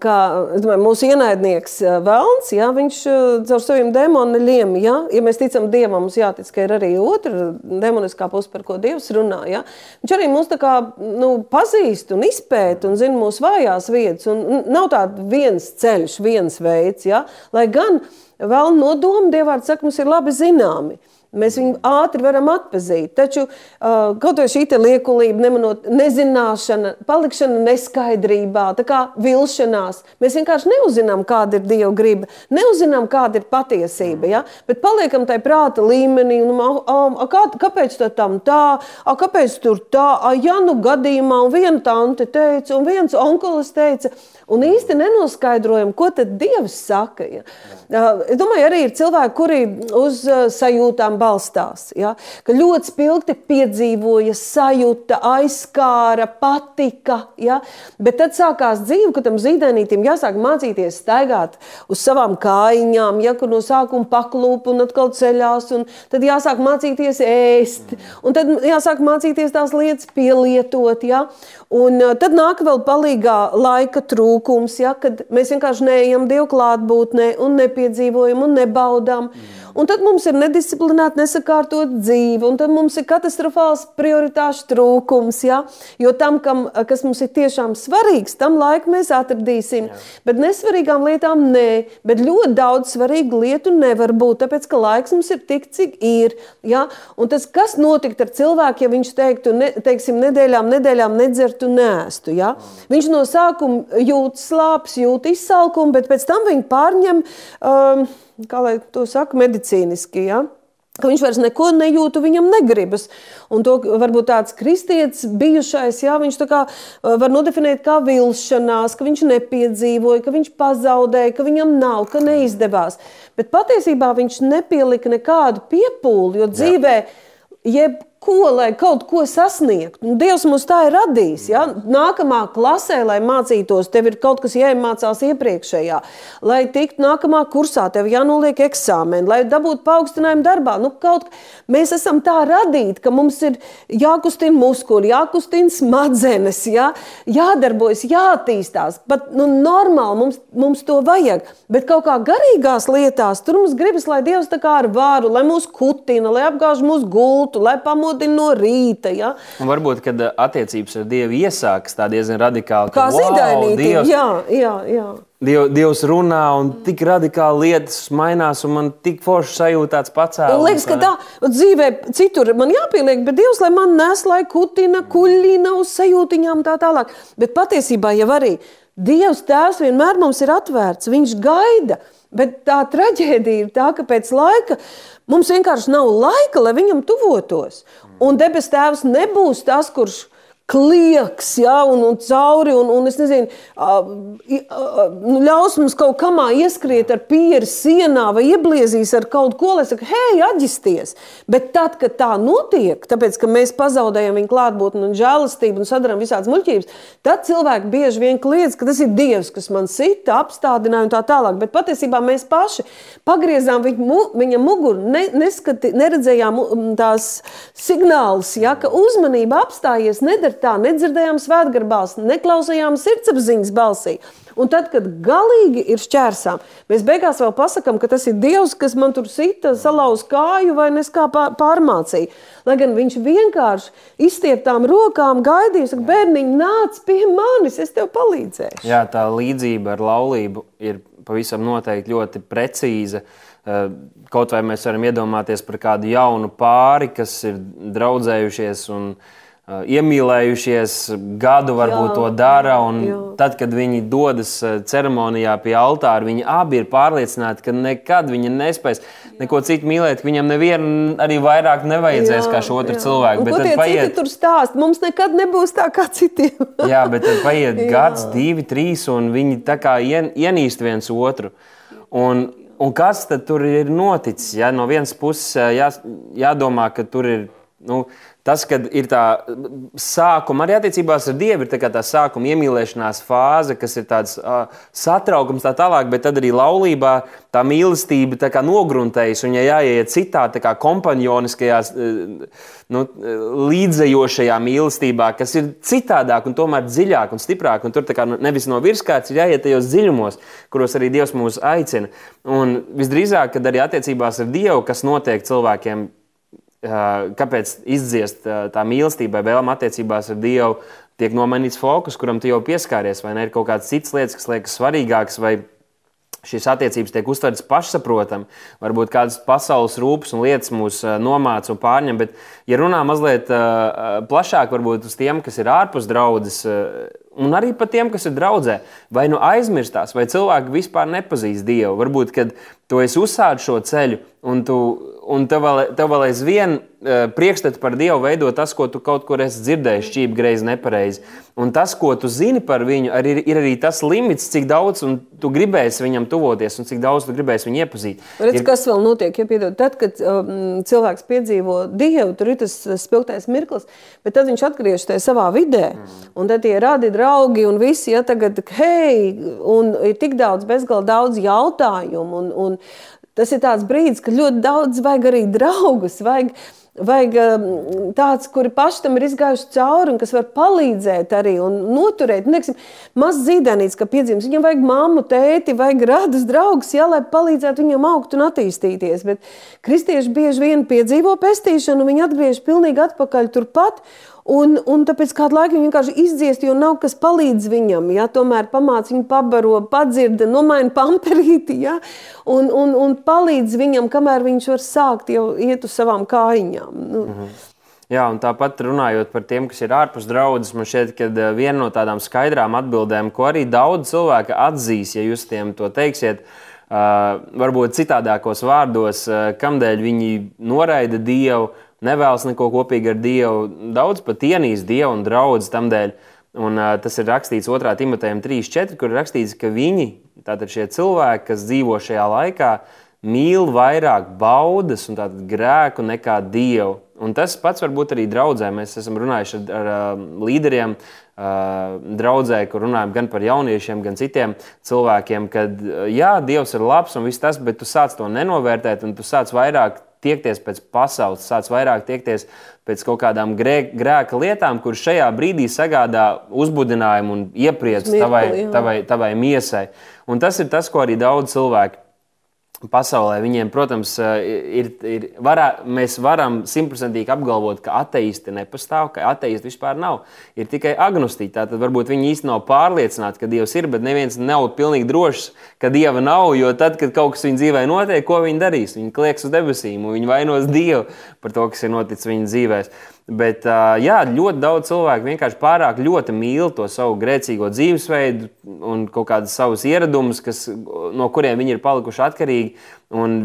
kā domāju, mūsu ienaidnieks Vēlns, ja, viņš caur saviem demoniem, ja, ja mēs ticam Dievam, mums jātic, ka ir arī otra demoniskā puse, par ko Dievs runā. Ja. Viņš arī mūs kā, nu, pazīst un izpēta un zina mūsu vājās vietas. Un nav tāds viens ceļš, viens veids, ja, lai gan vēl nodomi Dievārds saka, mums ir labi zināmi. Mēs viņu ātri varam atpazīt. Taču uh, kaut vai šī liekulība, nemanot, nezināšana, palikšana neskaidrībā, tā kā vilšanās. Mēs vienkārši neuzzinām, kāda ir Dieva griba, neuzzinām, kāda ir patiesība. Ja? Bet paliekam tajā prāta līmenī, un, a, a, kā, kāpēc tā tam tā, a, kāpēc tur tā, a, ja nu gadījumā, viena tante teica, un viens onkulis teica, un īsti nenoskaidrojam, ko tad Dievs saka. Ja? Es domāju, arī ir cilvēki, kuri uz uh, sajūtām balstās. Ja? Ka ļoti spilgti piedzīvoja, sajūta, aizskāra, patika. Ja? Bet tad sākās dzīve, kad tam zīdainītam jāsāk mācīties staigāt uz savām kājiņām, ja kur no sākuma paklūp un atkal ceļās. Un tad jāsāk mācīties ēst, un tad jāsāk mācīties tās lietas pielietot. Ja? Un tad nāk vēl palīgā laika trūkums, ja? kad mēs vienkārši neejam Dievu klātbūtnē un nepiedzīvojam un nebaudām. Mm. Un tad mums ir nedisciplinēta, nesakārtot dzīve, un tad mums ir katastrofāls prioritāšu trūkums. Ja? Jo tam, kam, kas mums ir tiešām svarīgs, tam laiku mēs atradīsim. Jā. Bet nesvarīgām lietām nē, bet ļoti daudz svarīgu lietu nevar būt, tāpēc ka laiks mums ir tik, cik ir. Ja? Un tas, kas notiktu ar cilvēku, ja viņš teiktu, ne, teiksim, nedēļām, nedēļām nedzertu, nēstu. Ja? Viņš no sākuma jūt slāpes, jūt izsalkumu, bet pēc tam viņi pārņem. Um, kā lai to saka, medicīniski. Ja? ka viņš vairs neko nejūt, viņam negribas. Un to varbūt tāds kristietis bijušais, jā, viņš kā, var nodefinēt kā vilšanās, ka viņš nepiedzīvoja, ka viņš pazaudēja, ka viņam nav, ka neizdevās. Bet patiesībā viņš nepielika nekādu piepūli, jo dzīvē, jeb ko, lai kaut ko sasniegtu. Nu, Dievs mums tā ir radījis. Ja? Nākamā klasē, lai mācītos, tev ir kaut kas jāiemācās iepriekšējā. Lai tiktu nākamā kursā, tev jānoliek eksāmeni, lai dabūtu paaugstinājumu darbā. Nu, kaut, mēs esam tā radīti, ka mums ir jākustina muskuļi, jākustina smadzenes, ja? jādarbojas, jāattīstās. Pat nu, normāli mums, mums to vajag. Bet kaut kā garīgās lietās tur mums gribas, lai Dievs tā kā ar vāru, lai mūs kutina, lai apgāž mūsu gultu, lai pamodina pamodina no rīta. Ja? Un varbūt, kad uh, attiecības ar Dievu iesākas tā diezgan radikāli, kā wow, zīdainītī. Dievs... Jā, jā, jā. Diev, Dievs runā, un tik radikāli lietas mainās, un man tik forši sajūta tāds pacēlums. Liekas, ka tā dzīvē citur man jāpieliek, bet Dievs, lai man nes, lai kutina, kuļina uz sajūtiņām tā tālāk. Bet patiesībā jau arī Dievs tēvs vienmēr mums ir atvērts, viņš gaida. Bet tā traģēdija ir tā, ka pēc laika mums vienkārši nav laika, lai viņam tuvotos. Un debes tēvs nebūs tas, kurš klieks, ja, un, un cauri, un, un es nezinu, nu, ļaus mums kaut kamā ieskriet ar pieru sienā vai iebliezīs ar kaut ko, lai saka, hei, atģisties. Bet tad, kad tā notiek, tāpēc, ka mēs pazaudējam viņu klātbūtni un žēlastību un sadarām visādas muļķības, tad cilvēki bieži vien kliedz, ka tas ir Dievs, kas man sita, apstādināja un tā tālāk. Bet patiesībā mēs paši pagriezām viņu, viņa muguru, ne, neskati, neredzējām tās signālus, ja, ka uzmanība apstājies, nedara tā nedzirdējām svētgarbās, neklausījām sirdsapziņas balsī. Un tad, kad galīgi ir šķērsām, mēs beigās vēl pasakām, ka tas ir Dievs, kas man tur sita, salauz kāju vai neskā pārmācīja. Lai gan viņš vienkārši izstieptām rokām gaidīja, ka bērniņi nāc pie manis, es tev palīdzēšu. Jā, tā līdzība ar laulību ir pavisam noteikti ļoti precīza. Eh, kaut vai mēs varam iedomāties par kādu jaunu pāri, kas ir draudzējušies un uh, iemīlējušies, gadu varbūt jā, to dara. Tad, kad viņi dodas ceremonijā pie altāra, viņi abi ir pārliecināti, ka nekad viņi nespēs neko citu mīlēt. Viņam nevienam arī vairāk nevajadzēs jā, kā šo otru jā. cilvēku. Bet tad paiet... tur stāst, mums nekad nebūs tā kā citiem. jā, bet tad paiet gads, divi, trīs, un viņi tā kā ien, ienīst viens otru. Un, un kas tad tur ir noticis? Ja? No vienas puses jā, jādomā, ka tur ir Nu, tas, kad ir tā sākuma, arī attiecībās ar Dievu, ir tā, tā sākuma iemīlēšanās fāze, kas ir tāds uh, satraukums, tā tālāk, bet tad arī laulībā tā mīlestība tā kā nogruntējas un ja jāiet citā tā kā kompanjoniskajā, nu, līdzējošajā mīlestībā, kas ir citādāk un tomēr dziļāk un stiprāk. Un tur kā, nevis no virsmas ir jāiet tajos dziļumos, kuros arī Dievs mūs aicina. Un visdrīzāk, kad arī attiecībās ar Dievu, kas notiek cilvēkiem kāpēc izdziest tā mīlestībai, vēlam attiecībās ar Dievu, tiek nomainīts fokus, kuram tu jau pieskāries, vai ne ir kaut kādas citas lietas, kas liekas svarīgākas, vai šīs attiecības tiek uztvertas pašsaprotami. Varbūt kādas pasaules rūpes un lietas mūs nomāca un pārņem, bet, ja runā mazliet plašāk, varbūt uz tiem, kas ir ārpus draudzes, un arī par tiem, kas ir draudzē, vai nu aizmirstās, vai cilvēki vispār nepazīst Dievu. Varbūt, kad tu esi uzsācis šo ceļu un tu Un tev vēl, tev vēl aizvien uh, priekšstati par Dievu veido tas, ko tu kaut kur esi dzirdējis, šķīvi, greizi, nepareizi. Un tas, ko tu zini par viņu, arī, ir arī tas limits, cik daudz tu gribēsi viņam tuvoties un cik daudz tu gribēsi viņu iepazīt. Redz, ir... Kas vēl notiek? Ja piedod, tad, kad um, cilvēks piedzīvo Dievu, tur ir tas spilgtais mirklis, bet tad viņš atgriežas tajā savā vidē. Mm. Un tad tie radi draugi un visi, ja tagad, hei, un ir tik daudz, bezgalīgi daudz jautājumu. Un, un, Tas ir tāds brīdis, kad ļoti daudz vajag arī draugus. Vajag, Vajag um, tāds, kuri paši tam ir izgājuši cauri un kas var palīdzēt arī un noturēt. Neksim, maz zīdainīts, ka piedzimst. Viņam vajag mammu, tēti, vajag radus draugus, jā, lai palīdzētu viņam augt un attīstīties. Bet kristieši bieži vien piedzīvo pestīšanu, viņi atgriežas pilnīgi atpakaļ turpat. Un, un tāpēc kādu laiku viņš vienkārši izdziest, jo nav kas palīdz viņam. Ja? Tomēr pamāca viņu, pabaro, padzirda, nomaina pamperīti ja? un, un, un palīdz viņam, kamēr viņš var sākt jau iet uz savām kājiņām. Nu. -hmm. Jā, un tāpat runājot par tiem, kas ir ārpus draudzes, man šķiet, ka eh, viena no tādām skaidrām atbildēm, ko arī daudz cilvēku atzīs, ja jūs tiem to teiksiet, uh, varbūt citādākos vārdos, uh, kamdēļ viņi noraida Dievu, uh, nevēlas neko kopīgi ar Dievu. Daudz pat ienīst Dievu un draugus tam dēļ. Un, uh, tas ir rakstīts 2. Timotejam 3.4, kur ir rakstīts, ka viņi, tātad šie cilvēki, kas dzīvo šajā laikā, mīl vairāk baudas un grēku nekā Dievu. Un tas pats var būt arī draudzē. Mēs esam runājuši ar, ar, līderiem, draudzē, kur runājam gan par jauniešiem, gan citiem cilvēkiem, kad jā, Dievs ir labs un viss tas, bet tu sāc to nenovērtēt un tu sāc vairāk tiekties pēc pasaules, sāc vairāk tiekties pēc kaut kādām grē, grēka lietām, kuras šajā brīdī sagādā uzbudinājumu un iepriecinājumu tavai, tavai, tavai miesai. Un tas ir tas, ko arī daudz cilvēku pasaulē. Viņiem, protams, ir, ir varā, mēs varam simtprocentīgi apgalvot, ka ateisti nepastāv, ka ateisti vispār nav. Ir tikai agnostiķi. Tātad varbūt viņi īstenībā nav pārliecināti, ka Dievs ir, bet neviens nav pilnīgi drošs, ka Dieva nav. Jo tad, kad kaut kas viņa dzīvē notiek, ko viņi darīs? Viņi klieks uz debesīm, un viņi vainos Dievu par to, kas ir noticis viņa dzīvēm. Bet jā, ļoti daudz cilvēku vienkārši pārāk ļoti mīl to savu grēcīgo dzīvesveidu un kaut kādas savas ieradumus, kas, no kuriem viņi ir palikuši atkarīgi.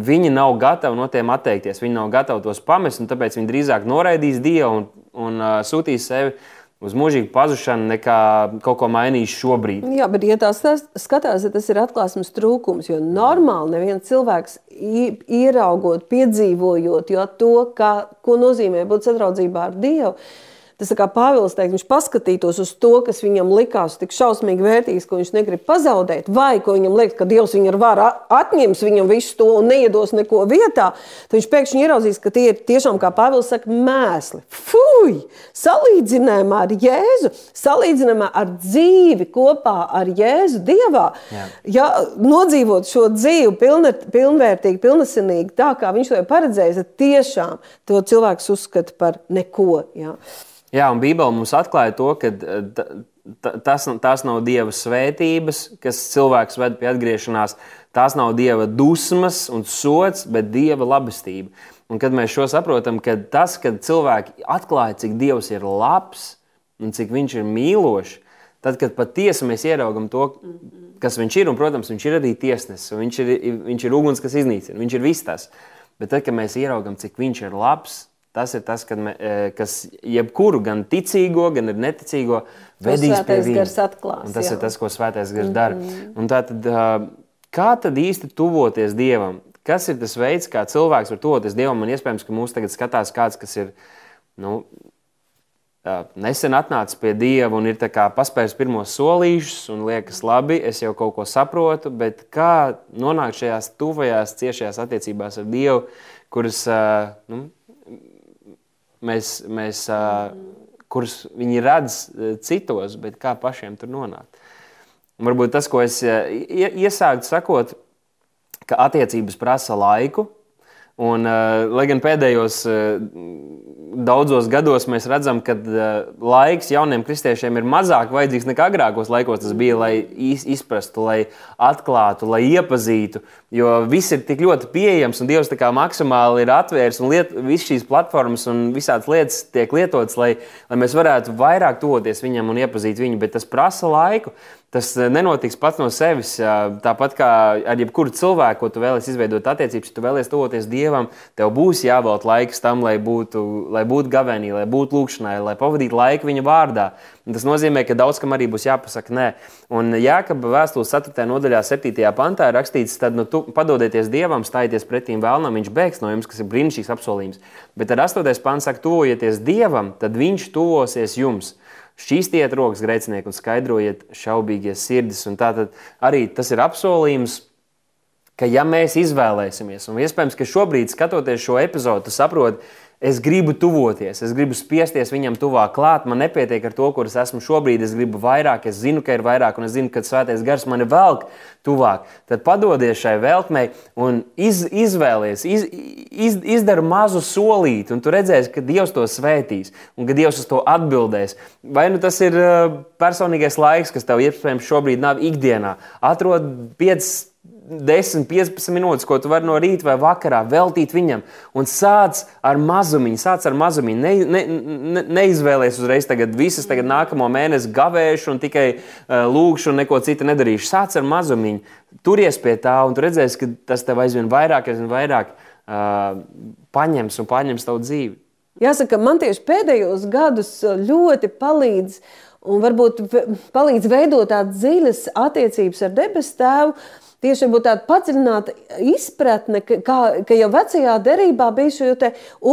Viņi nav gatavi no tiem atteikties, viņi nav gatavi tos pamest, un tāpēc viņi drīzāk noraidīs Dievu un, un uh, sūtīs sevi uz mūžīgu pazušanu, nekā kaut ko mainīs šobrīd. Jā, bet, ja tā skatās, tad tas ir atklāsmes trūkums. Jo normāli neviens cilvēks ieraugot, piedzīvojot to, kā, ko nozīmē būt sadraudzībā ar Dievu Tas kā Pāvils teikt, viņš paskatītos uz to, kas viņam likās tik šausmīgi vērtīgs, ko viņš negrib pazaudēt, vai ko viņam liekas, ka Dievs viņam var atņems viņam visu to un neiedos neko vietā, tad viņš pēkšņi ieraudzīs, ka tie ir tiešām, kā Pāvils saka, mēsli. Fuj! Salīdzinājumā ar Jēzu, salīdzinājumā ar dzīvi kopā ar Jēzu Dievā, Jā. ja nodzīvot šo dzīvi pilna, pilnvērtīgi, pilnesinīgi, tā kā viņš to ir paredzējis, tad tiešām to cilvēks uzskata par neko. Ja. Jā, un Bībele mums atklāja to, ka tas, tās nav Dieva svētības, kas cilvēks ved pie atgriešanās. Tās nav Dieva dusmas un sots, bet Dieva labestība. Un kad mēs šo saprotam, ka tas, kad cilvēki atklāja, cik Dievs ir labs un cik Viņš ir mīlošs, tad, kad patiesi mēs ieraugam to, kas Viņš ir, un, protams, Viņš ir arī tiesnesis, viņš ir, viņš ir uguns, kas iznīcina, Viņš ir viss tas. Bet tad, kad mēs ieraugam, cik Viņš ir labs, Tas ir tas, me, e, kas jebkuru, gan ticīgo, gan neticīgo, vedīs pie viņa. Tas jā. ir tas, ko svētais gars dara. Mm -hmm. Un tā tad, kā tad īsti tuvoties Dievam? Kas ir tas veids, kā cilvēks var tuvoties Dievam? Man iespējams, ka mūsu tagad skatās kāds, kas ir nu, nesen atnācis pie Dieva un ir paspējis pirmos solīšus, un liekas, labi, es jau kaut ko saprotu, bet kā nonākt šajās tuvajās, ciešajās attiecībās ar Dievu, kuras nu, mēs, mēs kurus viņi redz citos, bet kā pašiem tur nonākt. Varbūt tas, ko es iesāku sakot, ka attiecības prasa laiku, Un, uh, lai gan pēdējos uh, daudzos gados mēs redzam, ka uh, laiks jauniem kristiešiem ir mazāk vajadzīgs nekā agrākos laikos tas bija, lai izprastu, lai atklātu, lai iepazītu. Jo viss ir tik ļoti pieejams, un Dievs maksimāli ir atvērs, un liet, visas šīs platformas un visādas lietas tiek lietotas, lai, lai mēs varētu vairāk tuvoties viņam un iepazīt viņu, bet tas prasa laiku. Tas eh, nenotiks pats no sevis. Tāpat kā ar jebkuru cilvēku, ko tu vēlēsies izveidot attiecības, ja tu vēlēsies tuvoties Dievam, tev būs jāvelta laiks tam, lai būtu, lai būtu gavenī, lai būtu lūkšanai, lai pavadītu laiku viņa vārdā. Un tas nozīmē, ka daudz kam arī būs jāpasaka nē. Un Jākapa vēstules 4. nodaļā, 7. pantā ir rakstīts, tad nu, padodieties Dievam, stājieties pretīm vēlnam, viņš bēgs no jums, kas ir brīnišķīgs apsolījums. Bet ar 8. pants saka, tuvojieties Dievam, tad viņš tuvosies jums. Šķīstiet rokas grēcinieku un skaidrojiet šaubīgie sirdis. Un tātad arī tas ir apsolījums, ka ja mēs izvēlēsimies, un iespējams, ka šobrīd skatoties šo epizodu, saprotat, Es gribu tuvoties, es gribu spiesties viņam tuvāk klāt. Man nepietiek ar to, kur es esmu šobrīd. Es gribu vairāk, es zinu, ka ir vairāk, un es zinu, ka svētais gars mani velk tuvāk. Tad padodies šai velkmei un iz, izvēlies, iz, iz, izdara mazu solīti, un tu redzēsi, ka Dievs to svētīs un ka Dievs uz to atbildēs. Vai nu tas ir uh, personīgais laiks, kas tev iespējams šobrīd nav ikdienā, atrod 5 10, 15 minūtes, ko tu vari no rīta vai vakarā veltīt viņam. Un sāc ar mazumiņu, sāc ar mazumiņu. Ne, ne, ne, neizvēlies uzreiz tagad visas tagad nākamo mēnesi gavēšu un tikai uh, lūgšu un neko citu nedarīšu. Sāc ar mazumiņu, turies pie tā un tu redzēsi, ka tas tev aizvien vairāk, aizvien vairāk uh, paņems un paņems tavu dzīvi. Jāsaka, man tieši pēdējos gadus ļoti palīdz un varbūt palīdz veidot tādas dziļas attiecības ar debesu tēvu Tieši tāda padziļināta izpratne, ka, kā, ka jau vecajā derībā bija šo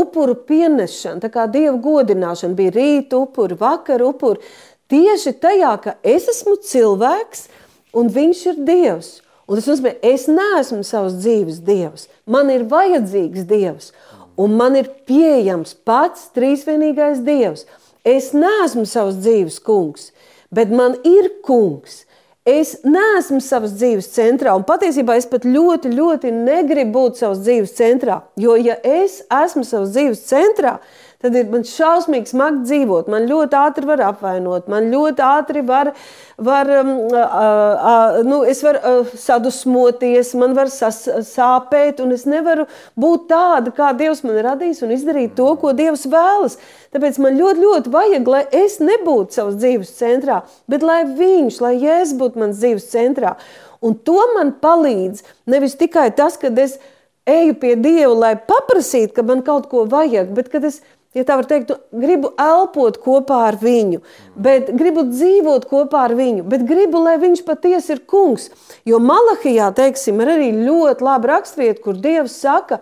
upuru pienešana, tā kā dievu godināšana, bija rīta upuri, vakar upuri. Tieši tajā, ka es esmu cilvēks un viņš ir dievs. Un tas nozīmē, es neesmu savs dzīves dievs. Man ir vajadzīgs dievs, un man ir pieejams pats trīsvienīgais dievs. Es neesmu savs dzīves kungs, bet man ir kungs. Es neesmu savas dzīves centrā, un patiesībā es pat ļoti, ļoti negribu būt savas dzīves centrā. Jo, ja es esmu savas dzīves centrā, tad ir man šausmīgi smagi dzīvot. Man ļoti ātri var apvainot, man ļoti ātri var, var um, uh, uh, nu, es varu uh, sadusmoties, man var sas, sāpēt, un es nevaru būt tāda, kā Dievs man ir radījis, un izdarīt to, ko Dievs vēlas. Tāpēc man ļoti, ļoti vajag, lai es nebūtu savas dzīves centrā, bet lai Viņš, lai Jēzus būtu mans dzīves centrā. Un to man palīdz nevis tikai tas, ka es eju pie Dieva, lai paprasītu, ka man kaut ko vajag, bet kad es ja tā var teikt, nu, gribu elpot kopā ar viņu, bet gribu dzīvot kopā ar viņu, bet gribu, lai viņš patiesi ir kungs. Jo Malahijā, teiksim, ir arī ļoti laba rakstvieta, kur Dievs saka,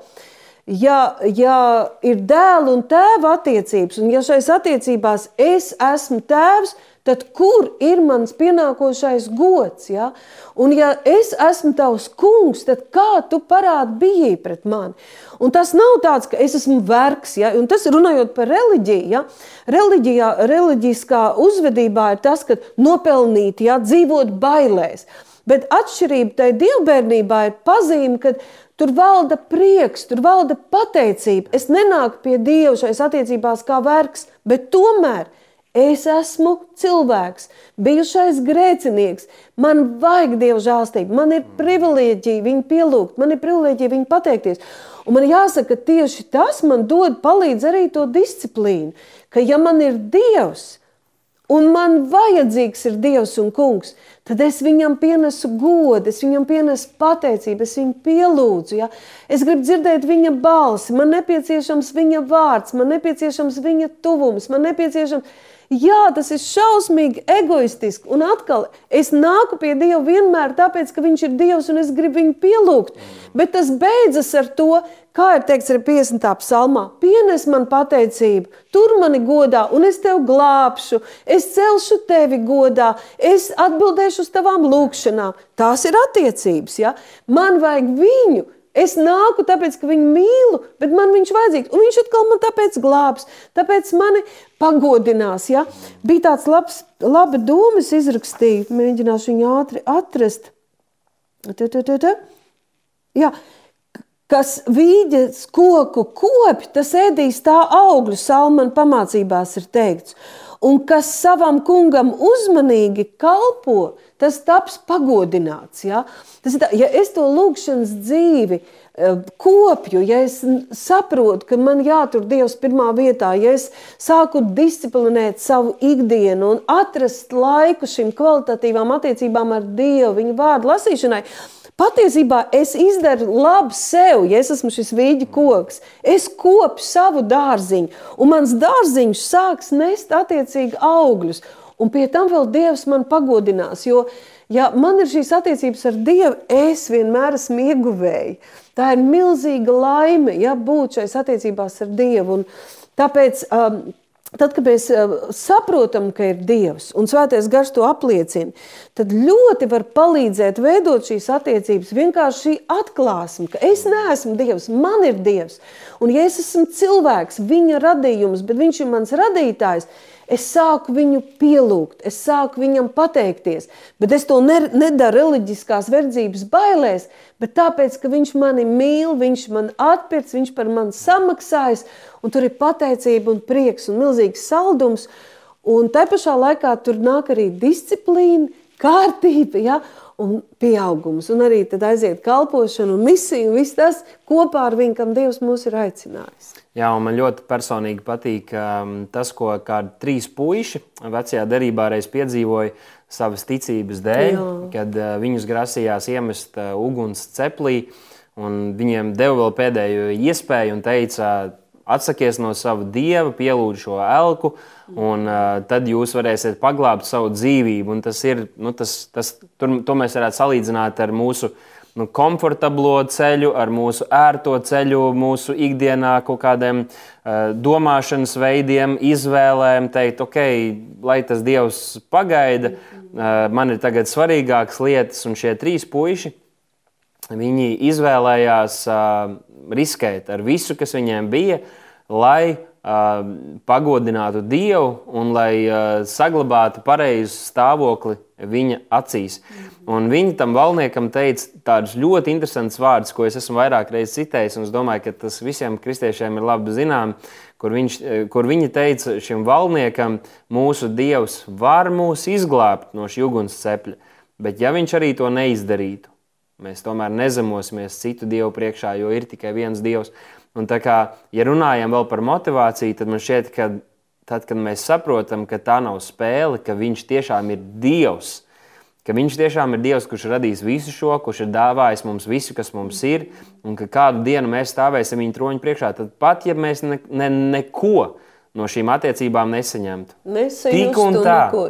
ja, ja ir dēla un tēva attiecības, un ja šais attiecībās es esmu tēvs, tad kur ir mans pienākošais gods? Ja? Un ja es esmu tavs kungs, tad kā tu parādi bijī pret mani? Un tas nav tāds, ka es esmu vergs, ja? un tas runājot par reliģiju. Ja? Reliģijā, reliģiskā uzvedībā ir tas, ka nopelnīt, ja? dzīvot bailēs. Bet atšķirība tai dievbijībā ir pazīme, ka tur valda prieks, tur valda pateicība. Es nenāku pie Dieva šais attiecībās kā vergs, bet tomēr Es esmu cilvēks, bijušais grēcinieks. Man vajag dievu žēlstību, man ir privilēģija viņu pielūgt, man ir privilēģija viņu pateikties. Un man jāsaka, ka tieši tas man dod, palīdz arī to disciplīnu, ka ja man ir dievs, un man vajadzīgs ir dievs un kungs, tad es viņam pienesu godu, es viņam pienesu pateicību, es viņu pielūdzu. Ja? Es gribu dzirdēt viņa balsi, man nepieciešams viņa vārds, man nepieciešams viņa tuvums, man nepieciešams Jā, tas ir šausmīgi egoistiski. Un atkal, es nāku pie Dieva vienmēr tāpēc, ka Viņš ir Dievs un es gribu viņu pielūgt. Bet tas beidzas ar to, kā ir teikts arī 50. psalmā, pienes man pateicību, tur mani godā, un es tevi glābšu, es celšu tevi godā, es atbildēšu uz tavām lūgšanām. Tās ir attiecības. Ja? Man vajag viņu. Es nāku tāpēc, ka viņu mīlu, bet man viņš vajadzīgs. Un viņš atkal man tāpēc glābs, tāpēc mani pagodinās. Ja? Bija tāds labs, laba domas izrakstīt, mēģināšu viņu ātri atrast. Tā, tā, tā, tā. Jā, kas vīģes koku kopi, tas ēdīs tā augļu, salman pamācībās ir teikts. Un kas savam kungam uzmanīgi kalpo, tas taps pagodināts. Ja, tas tā, ja es to lūgšanas dzīvi eh, kopju, ja es saprotu, ka man jātur Dievs pirmā vietā, ja es sāku disciplinēt savu ikdienu un atrast laiku šīm kvalitatīvām attiecībām ar Dievu, viņa vārdu lasīšanai, Patiesībā es izdaru labu sev, ja es esmu šis vīģi koks. Es kopu savu dārziņu, un mans dārziņš sāks nest attiecīgi augļus. Un pie tam vēl Dievs man pagodinās, jo, ja man ir šīs attiecības ar Dievu, es vienmēr esmu ieguvēji. Tā ir milzīga laime, ja būt šais attiecībās ar Dievu. Un tāpēc um, Tad, kad mēs uh, saprotam, ka ir Dievs un Svētais Gars to apliecina, tad ļoti var palīdzēt veidot šīs attiecības. Vienkārši šī atklāsme, ka es neesmu Dievs, man ir Dievs. Un ja es esmu cilvēks, viņa radījums, bet viņš ir mans radītājs, Es sāku viņu pielūgt, es sāku viņam pateikties, bet es to ne, nedaru reliģiskās verdzības bailēs, bet tāpēc, ka viņš mani mīl, viņš man atpirks, viņš par mani samaksājas, un tur ir pateicība un prieks un milzīgs saldums, un tai pašā laikā tur nāk arī disciplīna, kārtība, ja? un pieaugums, un arī tad aiziet kalpošana un misija, un viss tas kopā ar viņu, kam Dievs mūs ir aicinājis. Jā, un man ļoti personīgi patīk um, tas, ko kādi trīs puiši vecajā derībā reiz piedzīvoja savas ticības dēļ, Jā. kad uh, viņus grasījās iemest uh, uguns ceplī, un viņiem deva vēl pēdējo iespēju un teica, atsakies no sava dieva, pielūdz šo elku, un uh, tad jūs varēsiet paglābt savu dzīvību. Un tas ir, nu, tas, tas, tur, to mēs varētu salīdzināt ar mūsu nu, komfortablo ceļu, ar mūsu ērto ceļu, mūsu ikdienā kaut kādiem uh, domāšanas veidiem, izvēlēm, teikt, ok, lai tas dievs pagaida, uh, man ir tagad svarīgākas lietas, un šie trīs puiši. Viņi izvēlējās uh, riskēt ar visu, kas viņiem bija, lai pagodinātu Dievu un lai uh, saglabātu pareizu stāvokli viņa acīs. Un viņi tam valniekam teica tādus ļoti interesantus vārdus, ko es esmu vairāk reizes citējis, un es domāju, ka tas visiem kristiešiem ir labi zinām, kur, viņš, kur viņi teica šim valniekam, mūsu Dievs var mūs izglābt no šī ugunscepļa, bet ja viņš arī to neizdarītu, Mēs tomēr nezemosimies citu dievu priekšā, jo ir tikai viens dievs. Un tā kā, ja runājam vēl par motivāciju, tad man šķiet, ka tad, kad mēs saprotam, ka tā nav spēle, ka viņš tiešām ir dievs, ka viņš tiešām ir dievs, kurš radījis visu šo, kurš ir dāvājis mums visu, kas mums ir, un ka kādu dienu mēs stāvēsim viņa troņa priekšā, tad pat ja mēs ne, ne, neko no šīm attiecībām nesaņemtu, tik un tā, neko,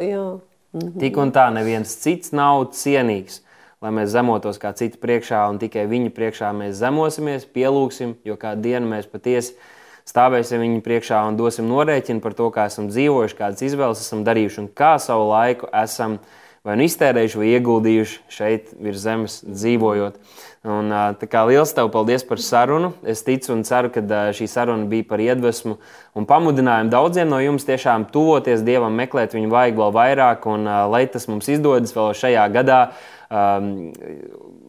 mhm. tik un tā neviens cits nav cienīgs lai mēs zemotos kā citi priekšā, un tikai viņa priekšā mēs zemosimies, pielūgsim, jo kādu dienu mēs patiesi stāvēsim viņa priekšā un dosim norēķinu par to, kā esam dzīvojuši, kādas izvēles esam darījuši un kā savu laiku esam vai nu iztērējuši, vai ieguldījuši šeit virs zemes dzīvojot. Un, tā kā liels tev paldies par sarunu. Es ticu un ceru, ka šī saruna bija par iedvesmu un pamudinājumu daudziem no jums tiešām tuvoties Dievam, meklēt viņu vajag vēl vairāk, un lai tas mums izdodas vēl šajā gadā um,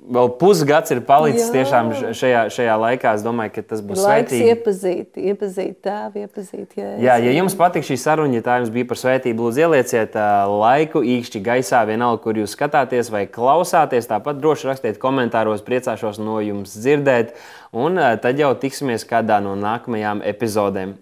vēl pusgads ir palicis tiešām šajā, šajā laikā. Es domāju, ka tas būs svētīgi. Iepazīt, iepazīt tēvu, iepazīt. Jā, jā, ja jums patīk šī saruna, ja tā jums bija par svētību, lūdzu ielieciet uh, laiku īkšķi gaisā, vienalga, kur jūs skatāties vai klausāties. Tāpat droši rakstiet komentāros, priecāšos no jums dzirdēt. Un uh, tad jau tiksimies kādā no nākamajām epizodēm.